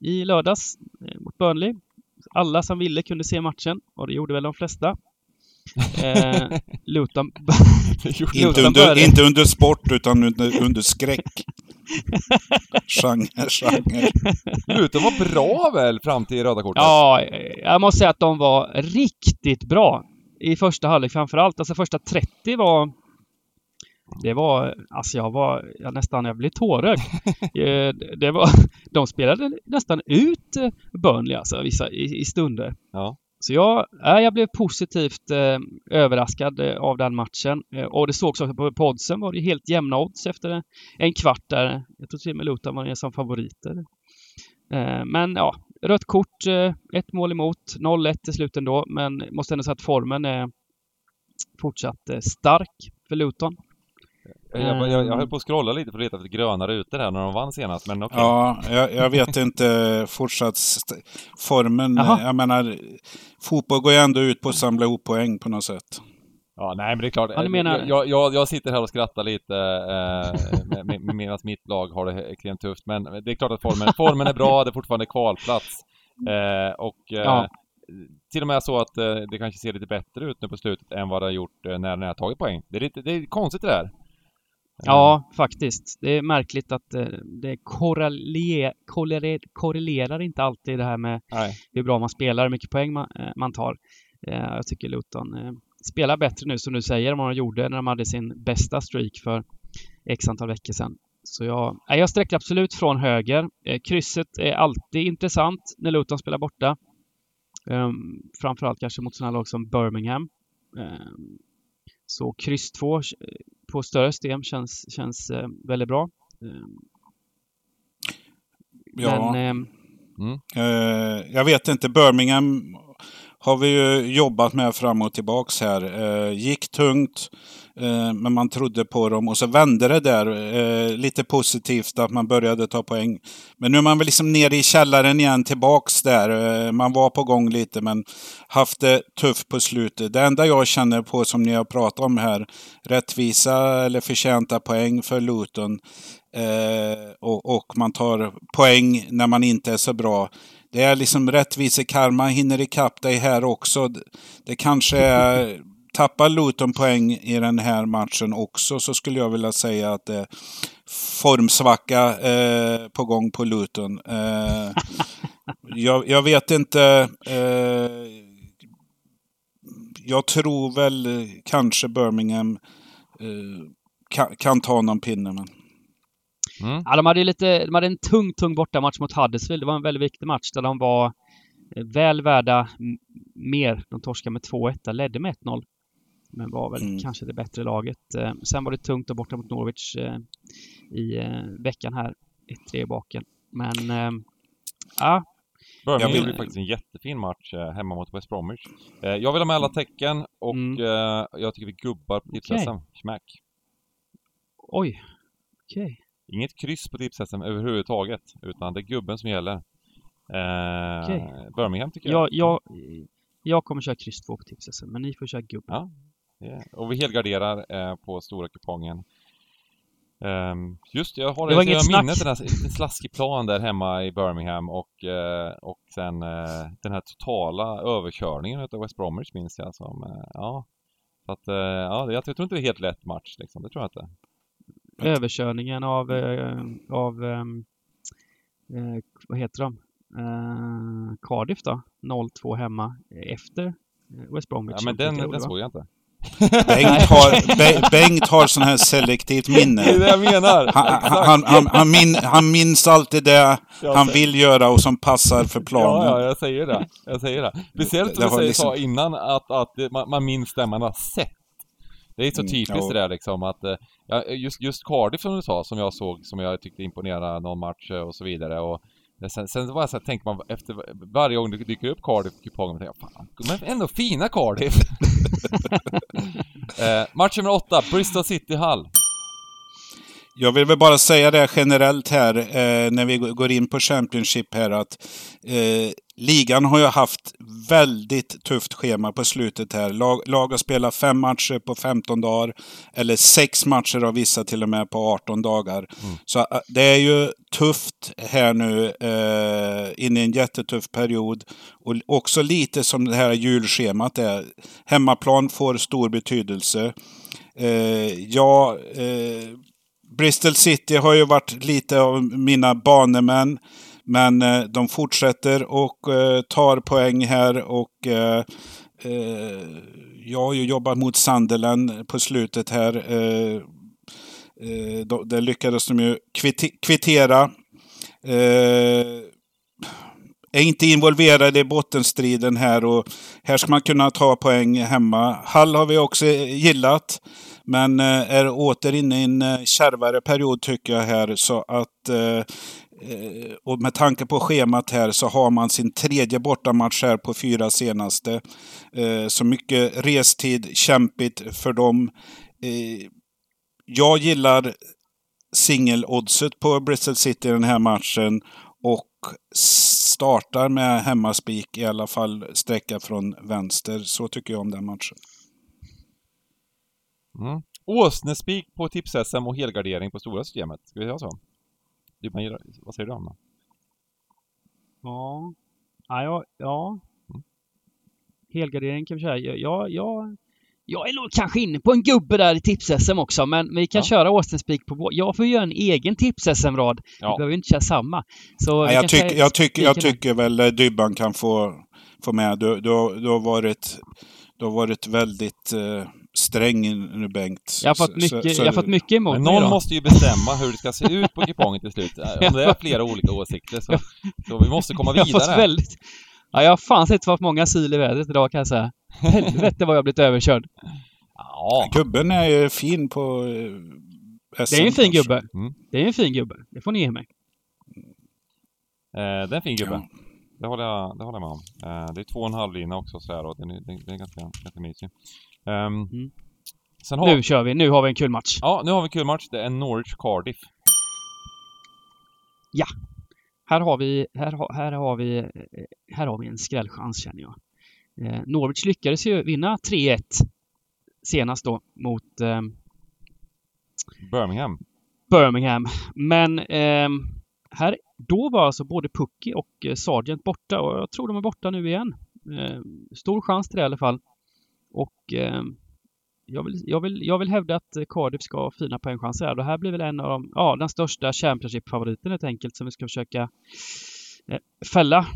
i lördags eh, mot Burnley. Alla som ville kunde se matchen och det gjorde väl de flesta. Eh, Luton... Inte under, inte under sport, utan under, under skräck. genre, genre. Luton var bra väl fram till röda kortet? Ja, jag måste säga att de var riktigt bra i första halvlek framförallt. Alltså första 30 var... Det var... Alltså jag var... Jag nästan... Jag blev tårögd. Eh, det var... De spelade nästan ut Burnley alltså vissa, i, i stunder. Ja. Så jag, ja, jag blev positivt eh, överraskad eh, av den matchen. Eh, och det sågs också på poddsen var det helt jämna odds efter en kvart där. Jag tror till och med Luton var en som favoriter. Eh, men ja, rött kort, eh, ett mål emot, 0-1 till slut ändå. Men måste ändå säga att formen är fortsatt eh, stark för Luton. Jag, jag, jag höll på att scrolla lite för att leta efter gröna rutor här när de vann senast, men okej. Ja, jag, jag vet inte fortsatt formen. Jaha. Jag menar, fotboll går ju ändå ut på att samla ihop poäng på något sätt. Ja, nej men det är klart. Ja, menar- jag, jag, jag sitter här och skrattar lite eh, med- med- medan mitt lag har det extremt tufft. Men det är klart att formen, formen är bra, det är fortfarande kvalplats. Eh, och eh, Ja. till och med så att eh, det kanske ser lite bättre ut nu på slutet än vad det har gjort eh, när den har tagit poäng. Det är, lite, det är konstigt det där. Ja, faktiskt. Det är märkligt att eh, det korrele- korrele- korrelerar inte alltid det här med Nej. hur bra man spelar, hur mycket poäng man, eh, man tar. Eh, Jag tycker Luton eh, spelar bättre nu som du säger än vad de gjorde när de hade sin bästa streak för x antal veckor sedan. Så jag, jag sträcker absolut från höger. Eh, Krysset är alltid intressant när Luton spelar borta. Um, framförallt kanske mot sådana lag som Birmingham. Så kryss 2 på större system känns, känns eh, väldigt bra. Ehm, Ja. Men Eh, jag vet inte, Birmingham har vi ju jobbat med fram och tillbaks här. Eh, gick tungt, eh, Eh, men man trodde på dem och så vände det där. Eh, lite positivt att man började ta poäng. Men nu är man väl liksom nere i källaren igen, tillbaks där. Eh, man var på gång lite, men haft det tufft på slutet. Det enda jag känner på, som ni har pratat om här, rättvisa eller förtjänta poäng för Luton. Och, och man tar poäng när man inte är så bra. Det är liksom rättvisekarma hinner ikapp dig här också. Det kanske är... Tappar Luton poäng i den här matchen också så skulle jag vilja säga att det är formsvacka eh, på gång på Luton. Eh, jag, jag vet inte. Eh, jag tror väl eh, kanske Birmingham eh, kan, kan ta någon pinne. Men... Mm. Ja, de hade lite, de hade en tung, tung bortamatch mot Huddersfield. Det var en väldigt viktig match där de var eh, väl värda mer. De torskade med 2-1, ledde med 1-0. Men var väl Mm. kanske det bättre laget. Eh, Sen var det tungt att borta mot Norwich eh, i eh, veckan här. 1-3 i baken. Men ja, Birmingham Jag vill- gjorde faktiskt en jättefin match hemma mot West Bromwich. Jag vill ha med alla tecken och Mm. jag tycker vi gubbar på tips-SM. Smack. oj. Okej. Inget kryss på tips-SM överhuvudtaget, utan det är gubben som gäller. Eh, Okej. Birmingham tycker jag. Jag, jag, jag kommer köra kryss 2 på tipset men ni får köra gubb. Ja. Yeah. Och vi helgarderar eh, på stora kupongen. Ehm, just jag har Det var det, inget jag minnet den här liten slaskig plan där hemma i Birmingham och, eh, och sen eh, den här totala överkörningen utav West Bromwich minns jag som, eh, ja. Så att, eh, ja, jag tror inte det är helt lätt match liksom, det tror jag inte. Överkörningen av, eh, av vad heter de? Cardiff då, 0-2 hemma efter West Bromwich. Ja, men den, den såg jag inte. Bengt har, Be- Bengt har sån här selektivt Det är det minne. jag menar! Han, han, han, han, min, han minns alltid det Jag han vill göra och som passar för Ja, planen. ja, jag säger det. Jag säger det. Speciellt som du säger, liksom- sa innan, att, att man, man minns det man har sett. Det är så Mm, typiskt ja. det där liksom att, eh, ja, just, just Cardiff som du sa, som jag såg, som jag tyckte imponerade någon match eh, och så vidare. Och sen, sen var jag så här, tänker man efter varje gång det dyker upp Cardiff-kupongen, tänker jag fan, men ändå fina Cardiff. eh, match nummer åtta, Bristol City Hull. Jag vill väl bara säga det generellt här eh, när vi går in på Championship här att eh, ligan har ju haft väldigt tufft schema på slutet här. Lag, lag har spelat fem matcher på 15 dagar eller sex matcher av vissa till och med på 18 dagar. Så eh, det är ju tufft här nu eh, inne i en jättetuff period. Och också lite som det här julschemat är. Hemmaplan får stor betydelse. Eh, ja, eh, Bristol City har ju varit lite av mina banemän. Men eh, de fortsätter och eh, tar poäng här och eh, eh, jag har ju jobbat mot Sunderland på slutet här. Eh, eh, då, där lyckades de ju kvittera. Eh, är inte involverade i bottenstriden här och här ska man kunna ta poäng hemma. Hall har vi också gillat. Men eh, är åter inne i en eh, kärvare period tycker jag här så att eh, och med tanke på schemat här så har man sin tredje bortamatch här på fyra senaste. Så mycket restid, kämpigt för dem. Jag gillar singeloddset på Bristol City i den här matchen och startar med hemmaspik i alla fall sträcka från vänster. Så tycker jag om den matchen. Mm. Åsnespik på tips-SM och helgardering på stora systemet. Ska vi göra så? Du, man Vad säger du om det? Ja. Ja, ja, ja. Mm. Helgardering kan vi köra. Jag, jag, jag, är nog kanske inne på en gubbe där i tips-SM också, men vi kan Ja. köra Austin Spik på vår. Jag får göra en egen tips-SM-rad. Vi Ja. behöver ju inte köra samma. Så vi Nej, jag, köra jag, tycker, jag tycker väl eh, Dybban kan få, få med. Du, du, har- du, har varit, du har varit väldigt eh, sträng nu Bengt. Jag har fått mycket, så- jag har fått mycket emot Men någon idag. måste ju bestämma hur det ska se ut på kupongen till slut. Om det är flera olika åsikter så, så vi måste komma Jag har vidare. väldigt... Ja, jag har fan sett för många asyl i vädret idag kan jag säga. Helvete vad jag har blivit överkörd. Ja, Gubben är ju fin på eh, SM. Det är en fin kanske. gubbe. Mm. Det är en fin gubbe. Det får ni ge mig. eh, det är en fin gubbe. Ja. Det håller jag, det håller jag med om. Eh, det är två och en halv lina också så här och den är, den, den är ganska, ganska mysig. Ehm, Mm. Har Nu kör vi. Nu har vi en kul match. Ja, nu har vi en kul match. Det är Norwich Cardiff. Här har vi, här, har- här har vi, eh, här har vi en skrällchans känner jag. Eh, Norwich lyckades ju vinna 3-1 senast då mot eh, Birmingham. Birmingham. Men eh, här, då var alltså både Pucky och eh, Sargent borta och jag tror de är borta nu igen. Eh, stor chans till det i alla fall. Och eh, jag, vill, jag, vill, jag vill hävda att Cardiff ska ha fina poängchanser här. Det här blir väl en av de, ja, den största Championship-favoriten helt enkelt som vi ska försöka eh, fälla.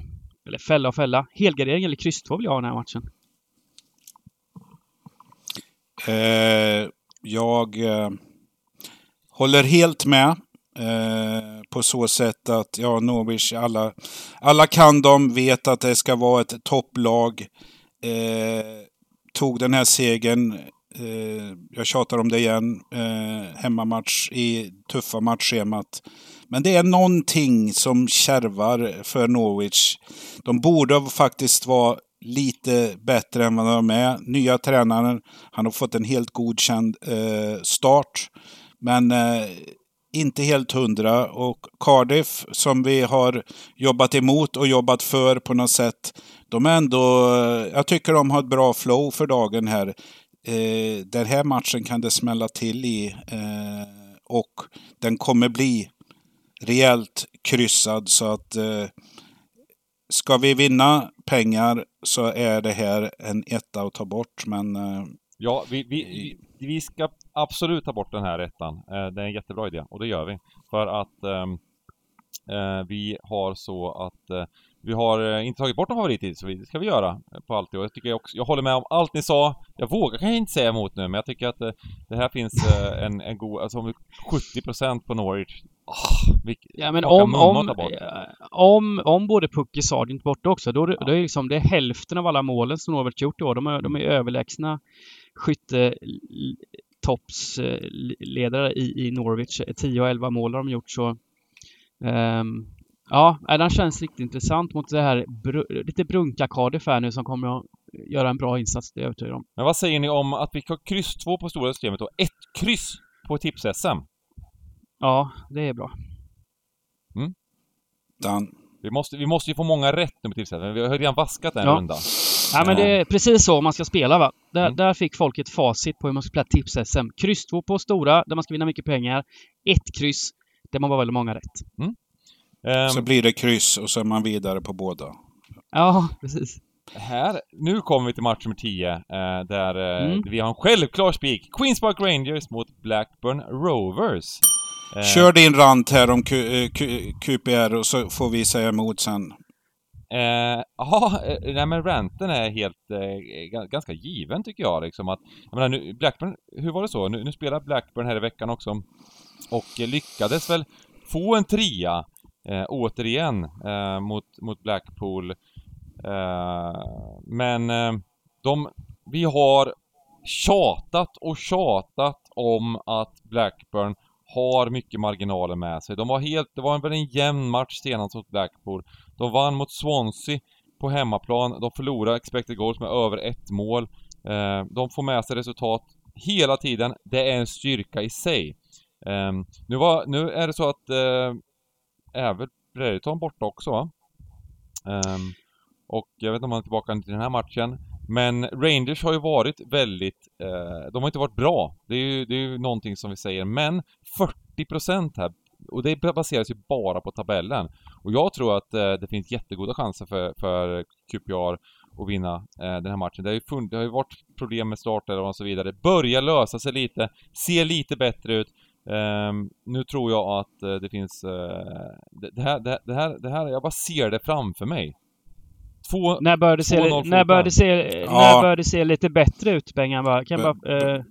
Eller fälla och fälla. Helgardering eller kryss 2 vill jag ha den här matchen. Eh, jag eh, håller helt med. Eh, på så sätt att ja, Norwich, alla, alla kan dem, vet att det ska vara ett topplag. Eh, tog den här segern, eh, jag tjatar om det igen, eh, hemmamatch i tuffa matchschemat. Men det är någonting som kärvar för Norwich. De borde faktiskt vara lite bättre än vad de är. Nya tränaren, han har fått en helt godkänd eh, start. Men eh, inte helt hundra. Och Cardiff, som vi har jobbat emot och jobbat för på något sätt. De är ändå, jag tycker de har ett bra flow för dagen här. Eh, den här matchen kan det smälla till i. Eh, och den kommer bli rejält kryssad. Så att eh, ska vi vinna pengar så är det här en etta att ta bort. Men eh, Ja, vi, vi, vi, ska absolut ta bort den här ettan. Eh, det är en jättebra idé och det gör vi. För att ehm, Eh, vi har så att vi har eh, inte tagit bort någon favorit så det ska vi göra eh, på allt. Och jag tycker jag också, jag håller med om allt ni sa. Jag vågar kanske inte säga emot nu, men jag tycker att eh, det här finns en, en god, alltså om 70% på Norwich. Oh, vilk, Ja men om, om, om, om både Pucky Sargent borta också, då, då är det liksom det är hälften av alla målen som Norwich gjort i år. De är, de är överlägsna skyttetoppsledare i, i Norwich. 10 och 11 mål har de gjort så. ehm, ja, den känns riktigt intressant mot det här br- lite brunka Cardiff här nu som kommer att göra en bra insats, det är jag övertygad om. Men vad säger ni om att vi har kryss 2 på stora systemet och ett kryss på tips-SM? Ja, det är bra. Dan. Vi måste, vi måste ju få många rätt nu på tips-SM. Vi har ju redan vaskat en Ja. runda. Ja, men det är precis så man ska spela va. Där, Mm. där fick folk ett facit på hur man ska spela tips-SM. Kryss 2 på stora, där man ska vinna mycket pengar. Ett kryss, där man var väldigt många rätt. Ehm, Så blir det kryss och så är man vidare på båda. Ja, precis. här, nu kommer vi till match nummer 10, eh, där eh, Mm. vi har en självklar spik. Queens Park Rangers mot Blackburn Rovers. Eh, Kör din rant här om Q, eh, Q, QPR och så får vi säga emot sen. Eh, Ja, eh, nej men ranten är helt, eh, ga- ganska given tycker jag liksom att, jag menar nu, Blackburn, hur var det så? Nu, nu spelar Blackburn här i veckan också och eh, lyckades väl få en trea eh, återigen eh, mot, mot Blackpool. Eh, men eh, de, vi har tjatat och tjatat om att Blackburn har mycket marginaler med sig. De var helt, det var väl en jämn match senast mot Blackpool. De vann mot Swansea på hemmaplan. De förlorade expected goals med över ett mål. Eh, de får med sig resultat hela tiden. Det är en styrka i sig. Eh, nu, var, nu är det så att eh, även Brereton borta också va? Um, och jag vet inte om han är tillbaka till den här matchen. Men Rangers har ju varit väldigt, eh, de har inte varit bra. Det är ju, det är ju någonting som vi säger. Men 40% här, och det baseras ju bara på tabellen. Och jag tror att eh, det finns jättegoda chanser för, för QPR att vinna eh, den här matchen. Det har, ju fun- det har ju varit problem med starter och så vidare. börja lösa sig lite, se lite bättre ut. Ehm, nu tror jag att eh, det finns... eh, det, det, här, det, det, här, det här, jag bara ser det framför mig. Två... När började det se, 2-0 när började det se, Ja. när började det se lite bättre ut, Bengan? Bara, kan bara, eh,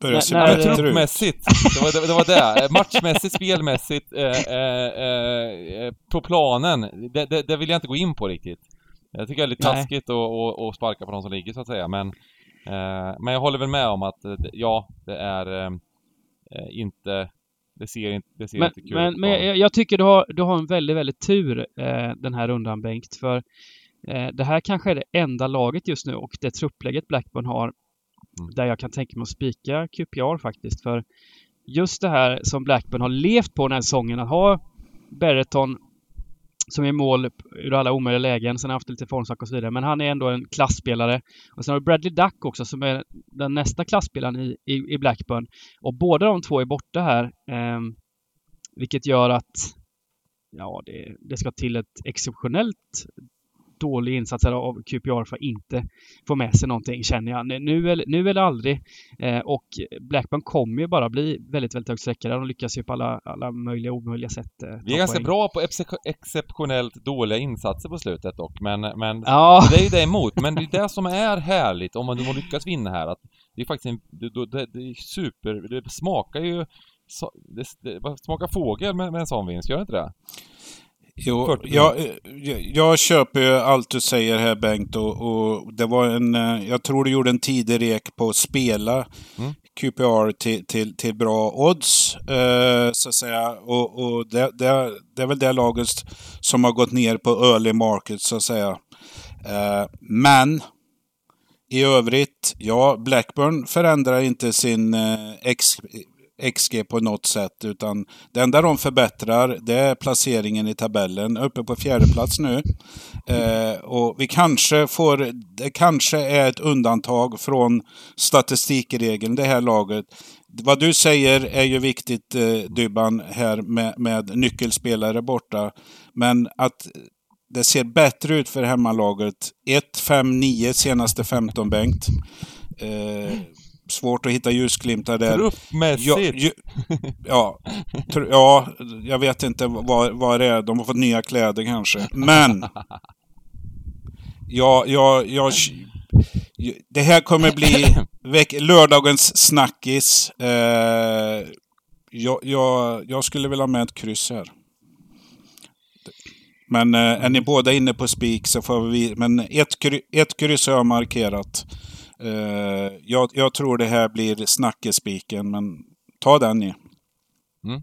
Börjar se När- bättre truppmässigt. Det var det. Var det. Matchmässigt, spelmässigt, eh, eh, på planen. Det, det, det vill jag inte gå in på riktigt. Jag tycker det är lite Nej. taskigt att sparka på de som ligger så att säga, men... Eh, men jag håller väl med om att, det- ja, det är eh, eh, inte... Det ser inte, det ser men, inte kul men, ut. men jag, jag tycker du har, du har en väldigt, väldigt tur eh, den här rundan Bengt. För eh, det här kanske är det enda laget just nu och det trupplägget Blackburn har Mm. där jag kan tänka mig att spika QPR faktiskt. För just det här som Blackburn har levt på den här säsongen, att ha Berreton som är mål ur alla omöjliga lägen. Sen har han haft lite formsvack och så vidare. Men han är ändå en klassspelare. Och sen har vi Bradley Duck också som är den nästa klassspelaren i, i, i Blackburn. Och båda de två är borta här. Eh, vilket gör att ja, det, det ska till ett exceptionellt dålig insats av QPR för att inte få med sig någonting känner jag. Nu eller, nu eller aldrig. Eh, och Blackburn kommer ju bara bli väldigt, väldigt högt sträckade. De lyckas ju på alla, alla möjliga och omöjliga sätt. Eh, Vi är ganska poäng. bra på ex- exceptionellt dåliga insatser på slutet dock, men, men Ja, det är ju det emot, men det är det som är härligt om man nu lyckas vinna här, att det är faktiskt en, det, det, det är super, det smakar ju, så, det, det smakar fågel med, med en sån vinst, gör det inte det? Jo, 40 jag, jag, jag köper ju allt du säger här Bengt och, och det var en, eh, jag tror du gjorde en tidig rek på att spela Mm. QPR till, till, till bra odds, eh, så att säga. Och, och det, det, det är väl det laget som har gått ner på early market, så att säga. Eh, men i övrigt, ja, Blackburn förändrar inte sin eh, XG på något sätt, utan det enda de förbättrar det är placeringen i tabellen, uppe på fjärde plats nu. Eh, och vi kanske får, det kanske är ett undantag från statistikregeln, det här laget. Vad du säger är ju viktigt, eh, Dybban, här med, med nyckelspelare borta. Men att det ser bättre ut för hemmalaget. 1, 5, 9 senaste 15, Bengt. Eh, svårt att hitta ljusglimtar där. Truppmässigt? Ja, ja, tr ja, jag vet inte vad, vad det är. De har fått nya kläder kanske. Men... Ja, ja, ja, det här kommer bli lördagens snackis. Eh, jag, jag, jag skulle vilja ha med ett kryss här. Men eh, är ni båda inne på spik så får vi... Men ett, kry, ett kryss har jag markerat. Eh, jag, jag, tror det här blir snackespiken, men ta den ni. Mm.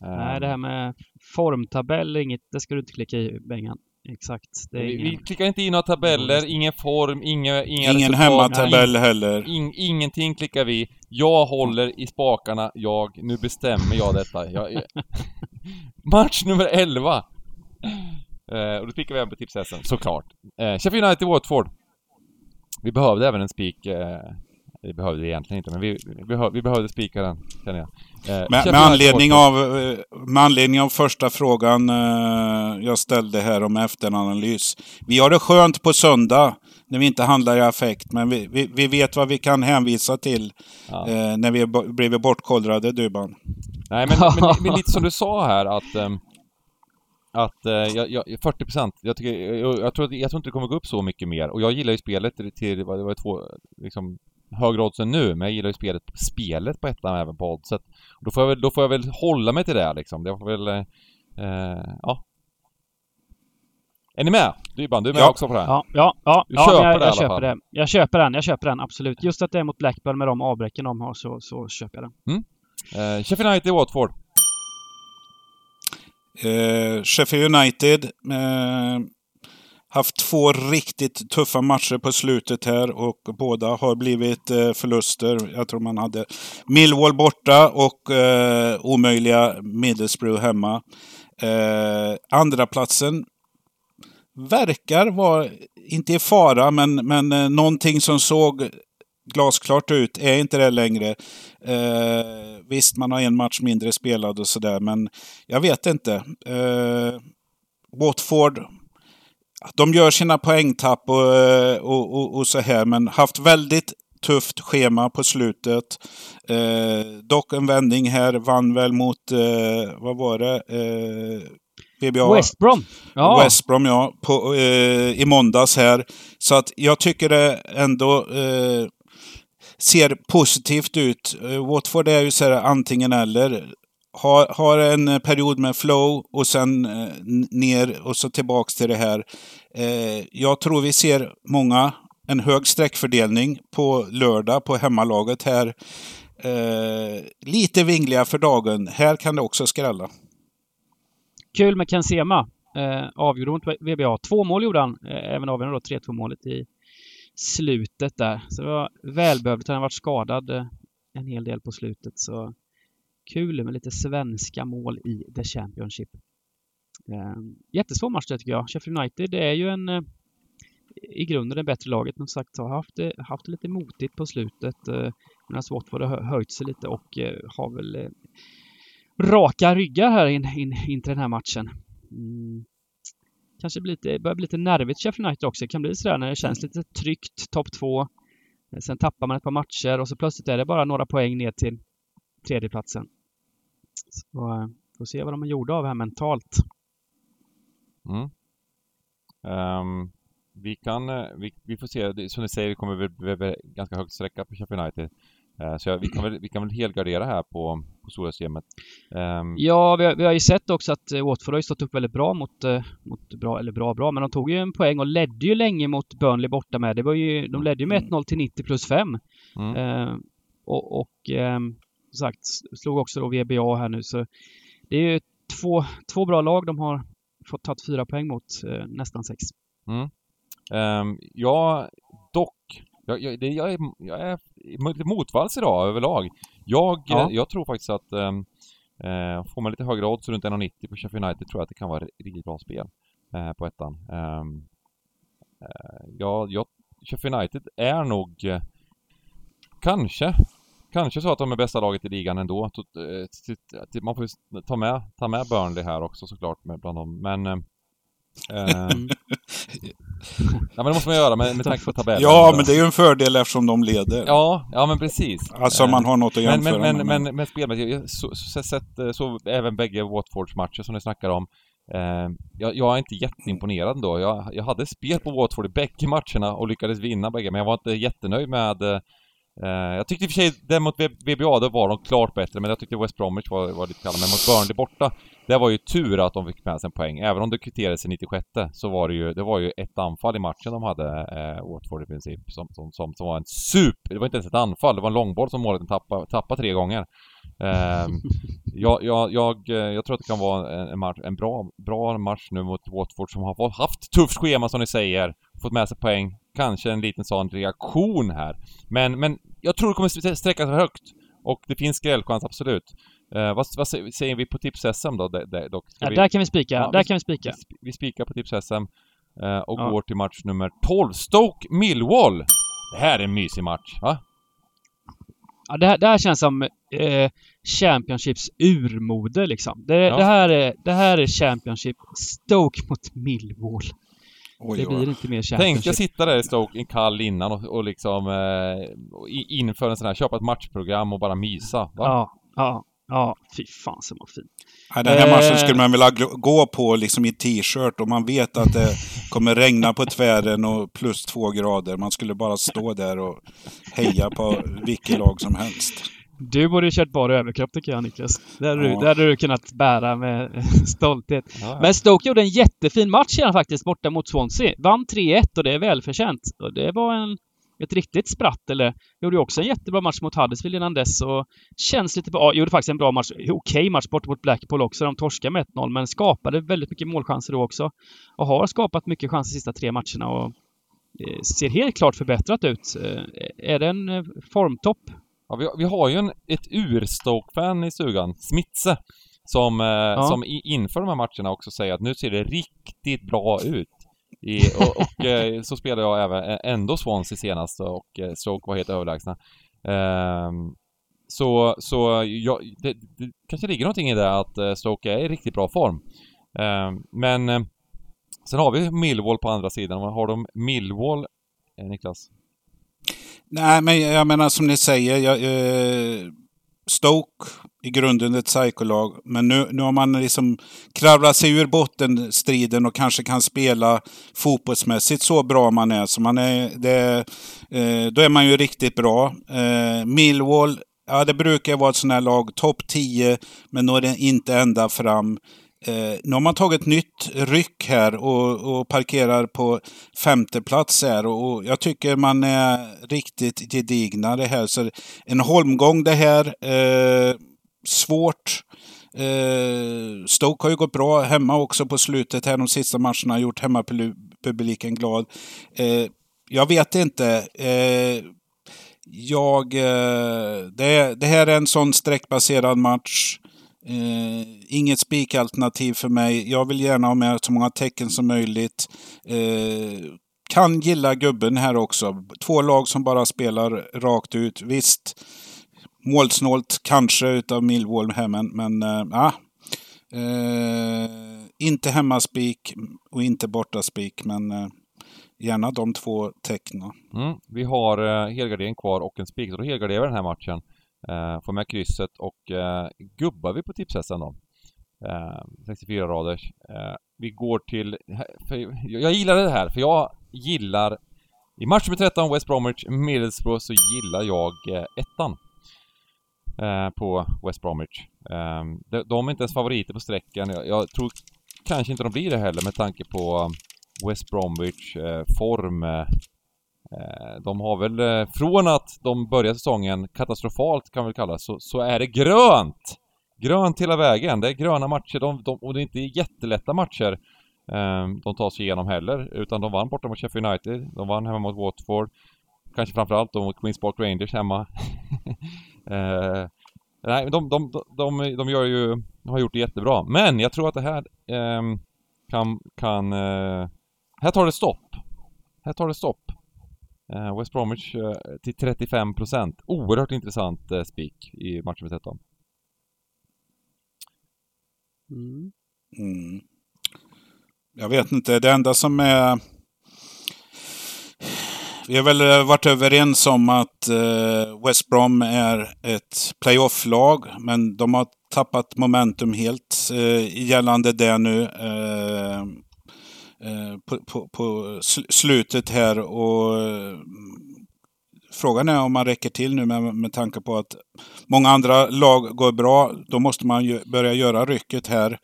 Nej, det här med formtabell, inget, det ska du inte klicka i Bengan. Exakt. vi, ingen... vi klickar inte in några tabeller, ingen form, inga, inga Ingen hemmatabell heller. In, ingenting klickar vi. Jag håller i spakarna, jag, nu bestämmer jag detta. Jag, match nummer 11! Eh, och då klickar vi även på tipshästen, såklart. Eh, Sheffield United Watford. Vi behövde även en spik. Eh, vi behövde det egentligen inte, men vi, vi, behö, vi behövde spika den, känner jag. Eh, med, med, anledning av, eh, med anledning av första frågan eh, jag ställde här om efteranalys. Vi har det skönt på söndag när vi inte handlar i affekt, men vi, vi, vi vet vad vi kan hänvisa till ja. eh, när vi blivit bortkollrade, Duban. Nej, men, men, men, lite som du sa här att um, att eh, jag, jag, 40 procent, jag, tycker, jag, jag, tror, jag tror inte det kommer gå upp så mycket mer. Och jag gillar ju spelet till, till vad det var två, liksom, högre odds än nu, men jag gillar ju spelet, spelet på ettan även på oddset. Då får jag väl, då får jag väl hålla mig till det liksom. Jag får väl, eh, ja. Är ni med? Dybban, du är med ja. också på det här? Ja, ja, ja. Du ja, köper jag, det jag köper det. Jag köper den, jag köper den, absolut. Just att det är mot Blackburn med de avbräcken de har så, så köper jag den. Mm. Eh, Sheffield United Watford. Eh, Sheffield United eh, haft två riktigt tuffa matcher på slutet här och båda har blivit eh, förluster. Jag tror man hade Millwall borta och eh, omöjliga Middlesbrough hemma. Eh, andra platsen verkar vara, inte i fara, men, men eh, någonting som såg glasklart ut är inte det längre. Eh, visst, man har en match mindre spelad och sådär, men jag vet inte. Eh, Watford, de gör sina poängtapp och, eh, och, och, och, så här, men haft väldigt tufft schema på slutet. Eh, dock en vändning här, vann väl mot, eh, vad var det? Eh, PBA. West Brom. Ja. West Brom, ja. På, eh, I måndags här. Så att jag tycker det ändå eh, ser positivt ut. Eh, Watford är ju så här antingen eller. Har, har en eh, period med flow och sen eh, ner och så tillbaks till det här. Eh, jag tror vi ser många, en hög sträckfördelning på lördag på hemmalaget här. Eh, lite vingliga för dagen. Här kan det också skrälla. Kul med Ken Sema. Eh, avgjorde mot VBA. Två mål gjorde han, eh, även avgörande då 3-2 målet i slutet där. Så det var välbehövligt. Han har varit skadad eh, en hel del på slutet. Så kul med lite svenska mål i The Championship. Ehm, jättesvår match det tycker jag. Sheffield United det är ju en eh, i grunden det bättre laget. Men som sagt har haft det, haft det lite motigt på slutet. Medan Watford har höjt sig lite och har väl raka ryggar här in, in, in till den här matchen. Mm kanske blir lite, börjar bli lite nervigt Sheffield United också. Det kan bli sådär när det känns lite tryggt, topp två. Sen tappar man ett par matcher och så plötsligt är det bara några poäng ner till tredjeplatsen. Så eh, får se vad de har gjort av här mentalt. Mm. Um, vi kan, eh, vi, vi, får se, som ni säger, vi kommer väl ganska högt sträcka på Sheffield United. Uh, så jag, vi, kan väl, vi kan väl helgardera här på, på stora systemet. Um... Ja, vi har, vi har ju sett också att eh, Watford har ju stått upp väldigt bra mot, eh, mot bra, eller bra bra, men de tog ju en poäng och ledde ju länge mot Burnley borta med. Det var ju, de ledde ju med 1-0 till 90 plus 5. Mm. Uh, och, och um, som sagt, slog också då VBA här nu så det är ju två, två bra lag de har fått tagit fyra poäng mot, uh, nästan sex. Mm. Um, ja, dock jag, jag, det, jag, är, jag är motvalls idag överlag. Jag, ja. Eh, jag tror faktiskt att ehm, eh, får man lite högre odds runt 1,90 på Sheffield United tror jag att det kan vara riktigt bra spel eh, på ettan. Um, eh, ja, jag, Sheffield United är nog eh, kanske Kanske så att de är bästa laget i ligan ändå. Eh, man får ta med, ta med Burnley här också såklart med bland dem. Men... Eh, Ja men det måste man göra med, med tanke på tabellen. Ja, men det är ju en fördel eftersom de leder. Ja, ja men precis. Alltså man har något att jämföra men, men, med. men, men spelmässigt, jag så, så, eh, så även bägge Watfords matcher som ni snackar om. Eh, jag, jag är inte jätteimponerad ändå. Jag, jag hade spel på Watford i bägge matcherna och lyckades vinna bägge, men jag var inte jättenöjd med eh, Eh, jag tyckte i och för sig den mot VBA, då var de klart bättre, men jag tyckte West Bromwich var, var lite kalla. Men mot Burnley borta, det var ju tur att de fick med sig en poäng. Även om det kvitterades i 96 så var det ju, det var ju ett anfall i matchen de hade, eh, Watford i princip, som, som, som, som var en super... Det var inte ens ett anfall, det var en långboll som målet tappade, tappade tre gånger. Eh, jag, jag, jag, eh, jag tror att det kan vara en, en, match, en bra, bra match nu mot Watford som har haft tufft schema som ni säger, fått med sig poäng. Kanske en liten sån reaktion här. Men, men jag tror det kommer sträcka sig högt. Och det finns skrällchans, absolut. Eh, vad, vad, säger vi på tips-SM då? D dock? Ja, vi... Där kan vi spika. Ja, där vi, kan vi spika. Vi, vi spikar på tips-SM eh, och ja. går till match nummer 12. Stoke Millwall! Det här är en mysig match, va? Ja, det här, det här känns som eh, Championships urmode liksom. Det, ja. det, här är, det här är Championship Stoke mot Millwall. Oj, det blir inte mer. Tänk att sitta där i Stoke en kall innan och, och liksom eh, inför en sån här, köpa ett matchprogram och bara mysa. Va? Ja, ja, ja. Fy fan som var fin. Ja, den här matchen skulle man vilja gå på liksom i t-shirt och man vet att det kommer regna på tvären och plus två grader. Man skulle bara stå där och heja på vilket lag som helst. Du borde ju kört bara överkropp tycker jag Niklas. Det hade, ja. du, det hade du kunnat bära med stolthet. Ja. Men Stoke gjorde en jättefin match igen faktiskt borta mot Swansea. Vann 3-1 och det är välförtjänt. Och det var en, ett riktigt spratt. Eller gjorde ju också en jättebra match mot Huddersfield innan dess och känns lite bra. Gjorde faktiskt en bra match. Okej okay match borta mot Blackpool också. De torskade med 1-0 men skapade väldigt mycket målchanser då också. Och har skapat mycket chanser de sista tre matcherna och eh, ser helt klart förbättrat ut. Eh, är det en eh, formtopp Ja, vi, vi har ju en, ett urstoke-fan i stugan, Smitse, som, eh, ja. som i, inför de här matcherna också säger att nu ser det riktigt bra ut. I, och, och eh, så spelade jag även ändå Swansea senast och eh, Stoke var helt överlägsna. Eh, så, så ja, det, det, kanske ligger någonting i det att Stoke är i riktigt bra form. Ehm, men sen har vi Millwall på andra sidan. Har de Millwall, Niklas? Nej, men jag menar som ni säger, jag, eh, Stoke i grunden ett psykolag. Men nu, nu har man liksom kravlat sig ur bottenstriden och kanske kan spela fotbollsmässigt så bra man är. Så man är det, eh, då är man ju riktigt bra. Eh, Millwall, ja det brukar vara ett sånt här lag, topp 10, men når inte ända fram. Eh, nu har man tagit nytt ryck här och, och parkerar på femte plats här och, och, jag tycker man är riktigt gedigna det här. Så en holmgång det här. Eh, svårt. Eh, Stoke har ju gått bra hemma också på slutet här de sista matcherna. Gjort hemmapubliken glad. Eh, jag vet inte. Eh, jag, eh, det, det här är en sån streckbaserad match. Eh, inget spikalternativ för mig. Jag vill gärna ha med så många tecken som möjligt. Eh, kan gilla gubben här också. Två lag som bara spelar rakt ut. Visst, målsnålt kanske utav Millwall här, men, men eh, ah. eh inte hemmaspik och inte bortaspik, men eh, gärna de två tecknen. Mm. Vi har eh, helgardering kvar och en spik, så då helgarderar vi den här matchen. Eh, får med krysset och eh, gubbar vi på tipshästen då. Eh, 64 raders. Vi går till... jag gillar det här, för jag gillar... I match med 13, West Bromwich, Middlesbrough, så gillar jag ettan. På West Bromwich. De, de, är inte ens favoriter på sträckan. Jag, jag, tror kanske inte de blir det heller med tanke på West Bromwich form Eh, de har väl, eh, från att de började säsongen katastrofalt kan vi kalla så, så är det grönt! Grönt hela vägen. Det är gröna matcher de, de, och det är inte jättelätta matcher eh, de tar sig igenom heller. Utan de vann borta mot Sheffield United, de vann hemma mot Watford. Kanske framförallt då mot Queens Park Rangers hemma. eh, nej, de, de, de, de, gör ju, de har gjort det jättebra. Men jag tror att det här eh, kan, kan eh, här tar det stopp. Här tar det stopp. Uh, West Bromwich uh, till 35% Oerhört intressant uh, spik i matchen med 13. Mm. Mm. Jag vet inte, det enda som är Vi har väl eh, varit överens om att eh, West Brom är ett playoff-lag, men de har tappat momentum helt eh, gällande det nu. Eh, på, på, på, slutet här och eh, frågan är om man räcker till nu med, med tanke på att många andra lag går bra. Då måste man ju börja göra rycket här.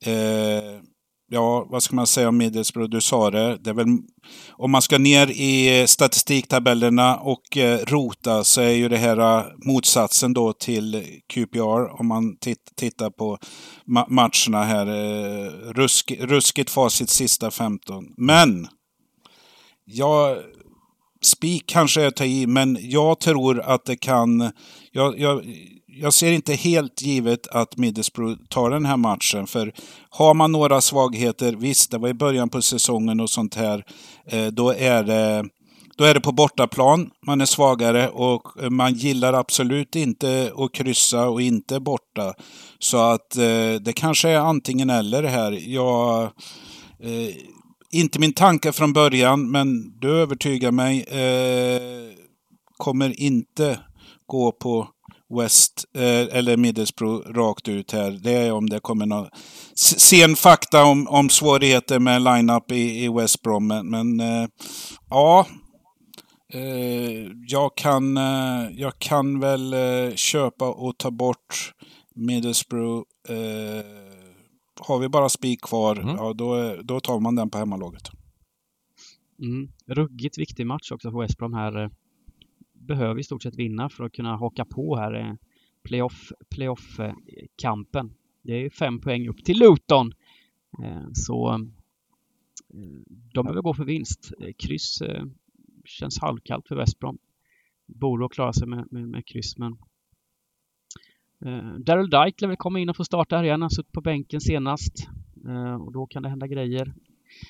Eh, ja, vad ska man säga om Middlesbrough? Du sa det. det är väl, om man ska ner i statistiktabellerna och eh, rota så är ju det här eh, motsatsen då till QPR om man tittar på ma matcherna här. Eh, rusk, ruskigt facit sista 15. Men! Jag spik kanske är att ta i, men jag tror att det kan... Jag, jag, jag ser inte helt givet att Middlesbrough tar den här matchen. För har man några svagheter, visst det var i början på säsongen och sånt här, eh, då är det då är det på bortaplan man är svagare och eh, man gillar absolut inte att kryssa och inte borta. Så att eh, det kanske är antingen eller här. Jag, inte min tanke från början, men du övertygar mig. Kommer inte gå på West eh, eller Middlesbrough rakt ut här. Det är om det kommer någon sen fakta om, om svårigheter med line-up i, i West Brom. Men, men eh, ja, eh, jag, kan, eh, jag kan väl eh, köpa och ta bort Middlesbrough. Eh, har vi bara spik kvar, mm. ja, då, då tar man den på hemmalaget. Mm. Ruggigt viktig match också för West Brom här behöver i stort sett vinna för att kunna haka på här eh, playoff, playoff-kampen. Det är fem poäng upp till Luton. Eh, så eh, de behöver gå för vinst. Kryss känns halvkallt för West Brom. Borde klara sig med, med, med kryss men Daryl Dyke lär väl komma in och få starta här igen. Han suttit på bänken senast. och då kan det hända grejer.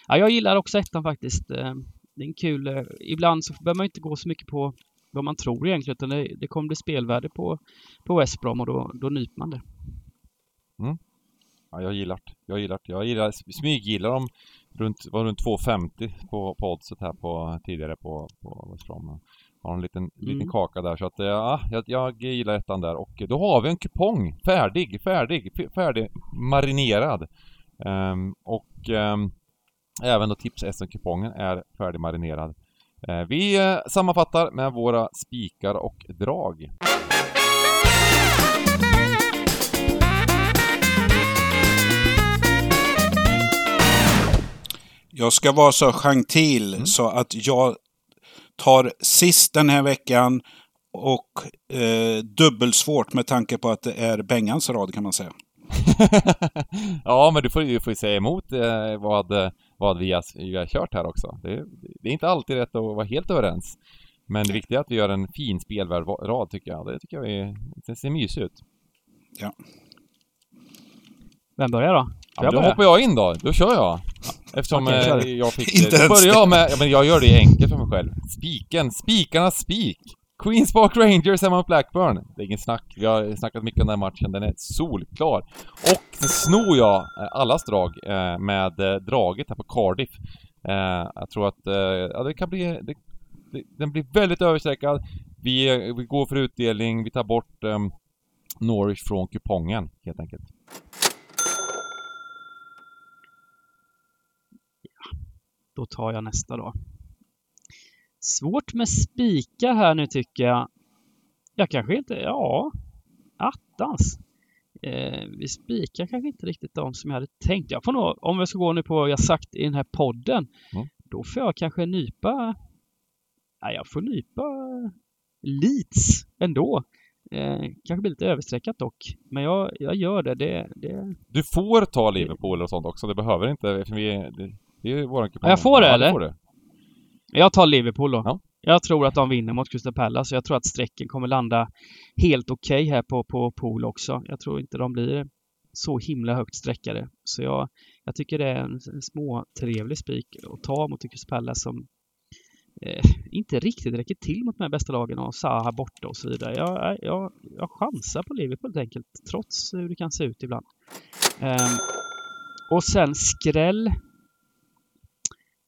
Ja, jag gillar också ettan faktiskt. det är en kul... ibland så behöver man inte gå så mycket på vad man tror egentligen utan det, det kommer bli spelvärde på, på West Brom och då, då nyper man det. Mm. Ja, jag gillar det. Jag gillar det. Jag gillar, smyggillar dem runt, var runt 2,50 på, på oddset här på, tidigare på, på West Brom. Har en liten, mm. liten kaka där så att ja, jag, jag gillar ettan där och då har vi en kupong färdig, färdig, färdig marinerad. Um, och um, även då tips SM-kupongen är färdig marinerad. Eh, vi eh, sammanfattar med våra spikar och drag. Jag ska vara så gentil mm. så att jag tar sist den här veckan och eh, dubbelsvårt med tanke på att det är Bengans rad kan man säga. ja, men du får ju får säga emot eh, vad, vad vi har, vi har kört här också. Det, det, är inte alltid rätt att vara helt överens. Men det viktiga är att vi gör en fin spelvärd rad tycker jag. Det tycker jag är, det ser mysigt ut. Ja. Vem börjar då? Ja, då hoppar jag in då. Då kör jag. Eftersom okay, eh, jag fick... Inte då börjar jag med... Ja, men jag gör det enkelt för mig själv. Spiken. Spikarnas spik. Queens Park Rangers hemma mot Blackburn. Det är ingen snack. Vi har snackat mycket om den här matchen. Den är solklar. Och sen snor jag eh, allas drag eh, med eh, draget här på Cardiff. Jag tror att ja, det kan bli... Det, den blir väldigt överstreckad. Vi, vi går för utdelning. Vi tar bort um, Norwich från kupongen helt enkelt. Ja, då tar jag nästa då. Svårt med spikar här nu tycker jag. Jag kanske inte, ja, attans. Eh, vi spikar kanske inte riktigt de som jag hade tänkt. Jag får nog, om vi ska gå nu på vad jag sagt i den här podden, mm. då får jag kanske nypa, ja, jag får nypa Leeds ändå. Eh, kanske blir lite överstreckat dock. Men jag, jag gör det. det, det... Du får ta Liverpool och sånt också. Det behöver inte, för vi, det, det är ju våran kupong. Jag får det eller? Får det. Jag tar Liverpool då. Ja. Jag tror att de vinner mot Crystal Palace. Jag tror att strecken kommer landa helt okej okay här på, på pool också. Jag tror inte de blir så himla högt streckade. Så jag, jag tycker det är en, en små trevlig spik att ta mot Crystal Palace som eh, inte riktigt räcker till mot de här bästa lagen och Zaha borta och så vidare. Jag, jag, jag chansar på Liverpool helt enkelt, trots hur det kan se ut ibland. Um, och sen skräll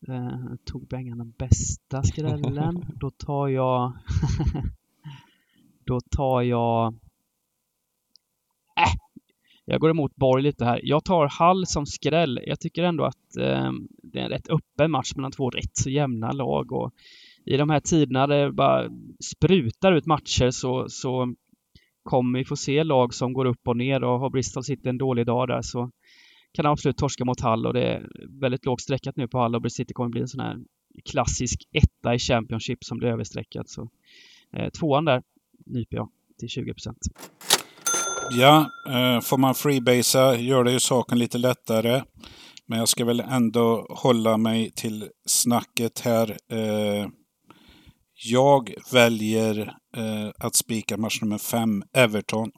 Eh, tog Bengan den bästa skrällen. Då tar jag... Då tar jag... Äh, jag går emot Borg lite här. Jag tar Hall som skräll. Jag tycker ändå att eh, det är en rätt öppen match mellan två rätt så jämna lag och i de här tiderna där det bara sprutar ut matcher så, så kommer vi få se lag som går upp och ner och har Bristol City en dålig dag där så kan absolut torska mot Hall och det är väldigt lågt streckat nu på Hall och City kommer bli en sån här klassisk etta i Championship som blir överstreckat. Så eh, tvåan där nyper jag till 20 procent. Ja, eh, får man freebasea gör det ju saken lite lättare. Men jag ska väl ändå hålla mig till snacket här. Eh, jag väljer eh, att spika match nummer fem, Everton.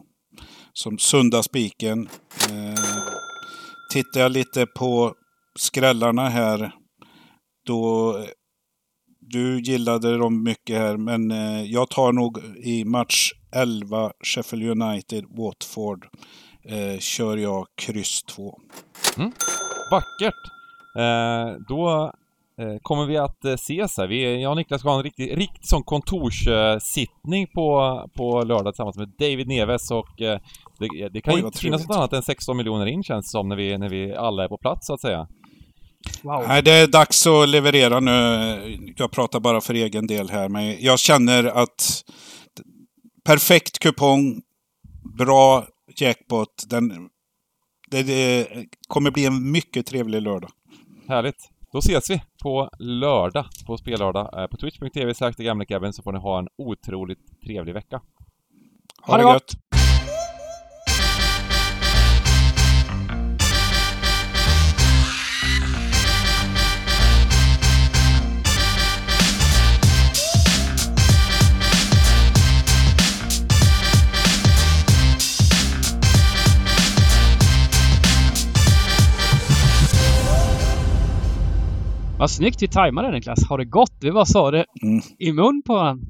Som sunda spiken. Eh, Tittar jag lite på skrällarna här. Då du gillade dem mycket här, men eh, jag tar nog i match 11 Sheffield United, Watford, eh, kör jag kryss 2. Mm. Vackert! Eh, då kommer vi att eh, ses här. Vi, jag och Niklas ska ha en riktig, riktig sån kontorssittning på, på lördag tillsammans med David Neves och eh, det, det kan Oj, inte finnas något annat än 16 miljoner in känns det som när vi, när vi alla är på plats så att säga. Wow. Nej, det är dags att leverera nu. Jag pratar bara för egen del här, men jag känner att perfekt kupong, bra jackpot. Den, det, det kommer bli en mycket trevlig lördag. Härligt! Då ses vi på lördag, på spellördag, eh, på twitch.tv sagt gamla Kevin så får ni ha en otroligt trevlig vecka. Ha, Ha det det gott! Vad snyggt vi tajmade Niklas. Har det gått? Vi bara sa det Mm. i mun på varandra.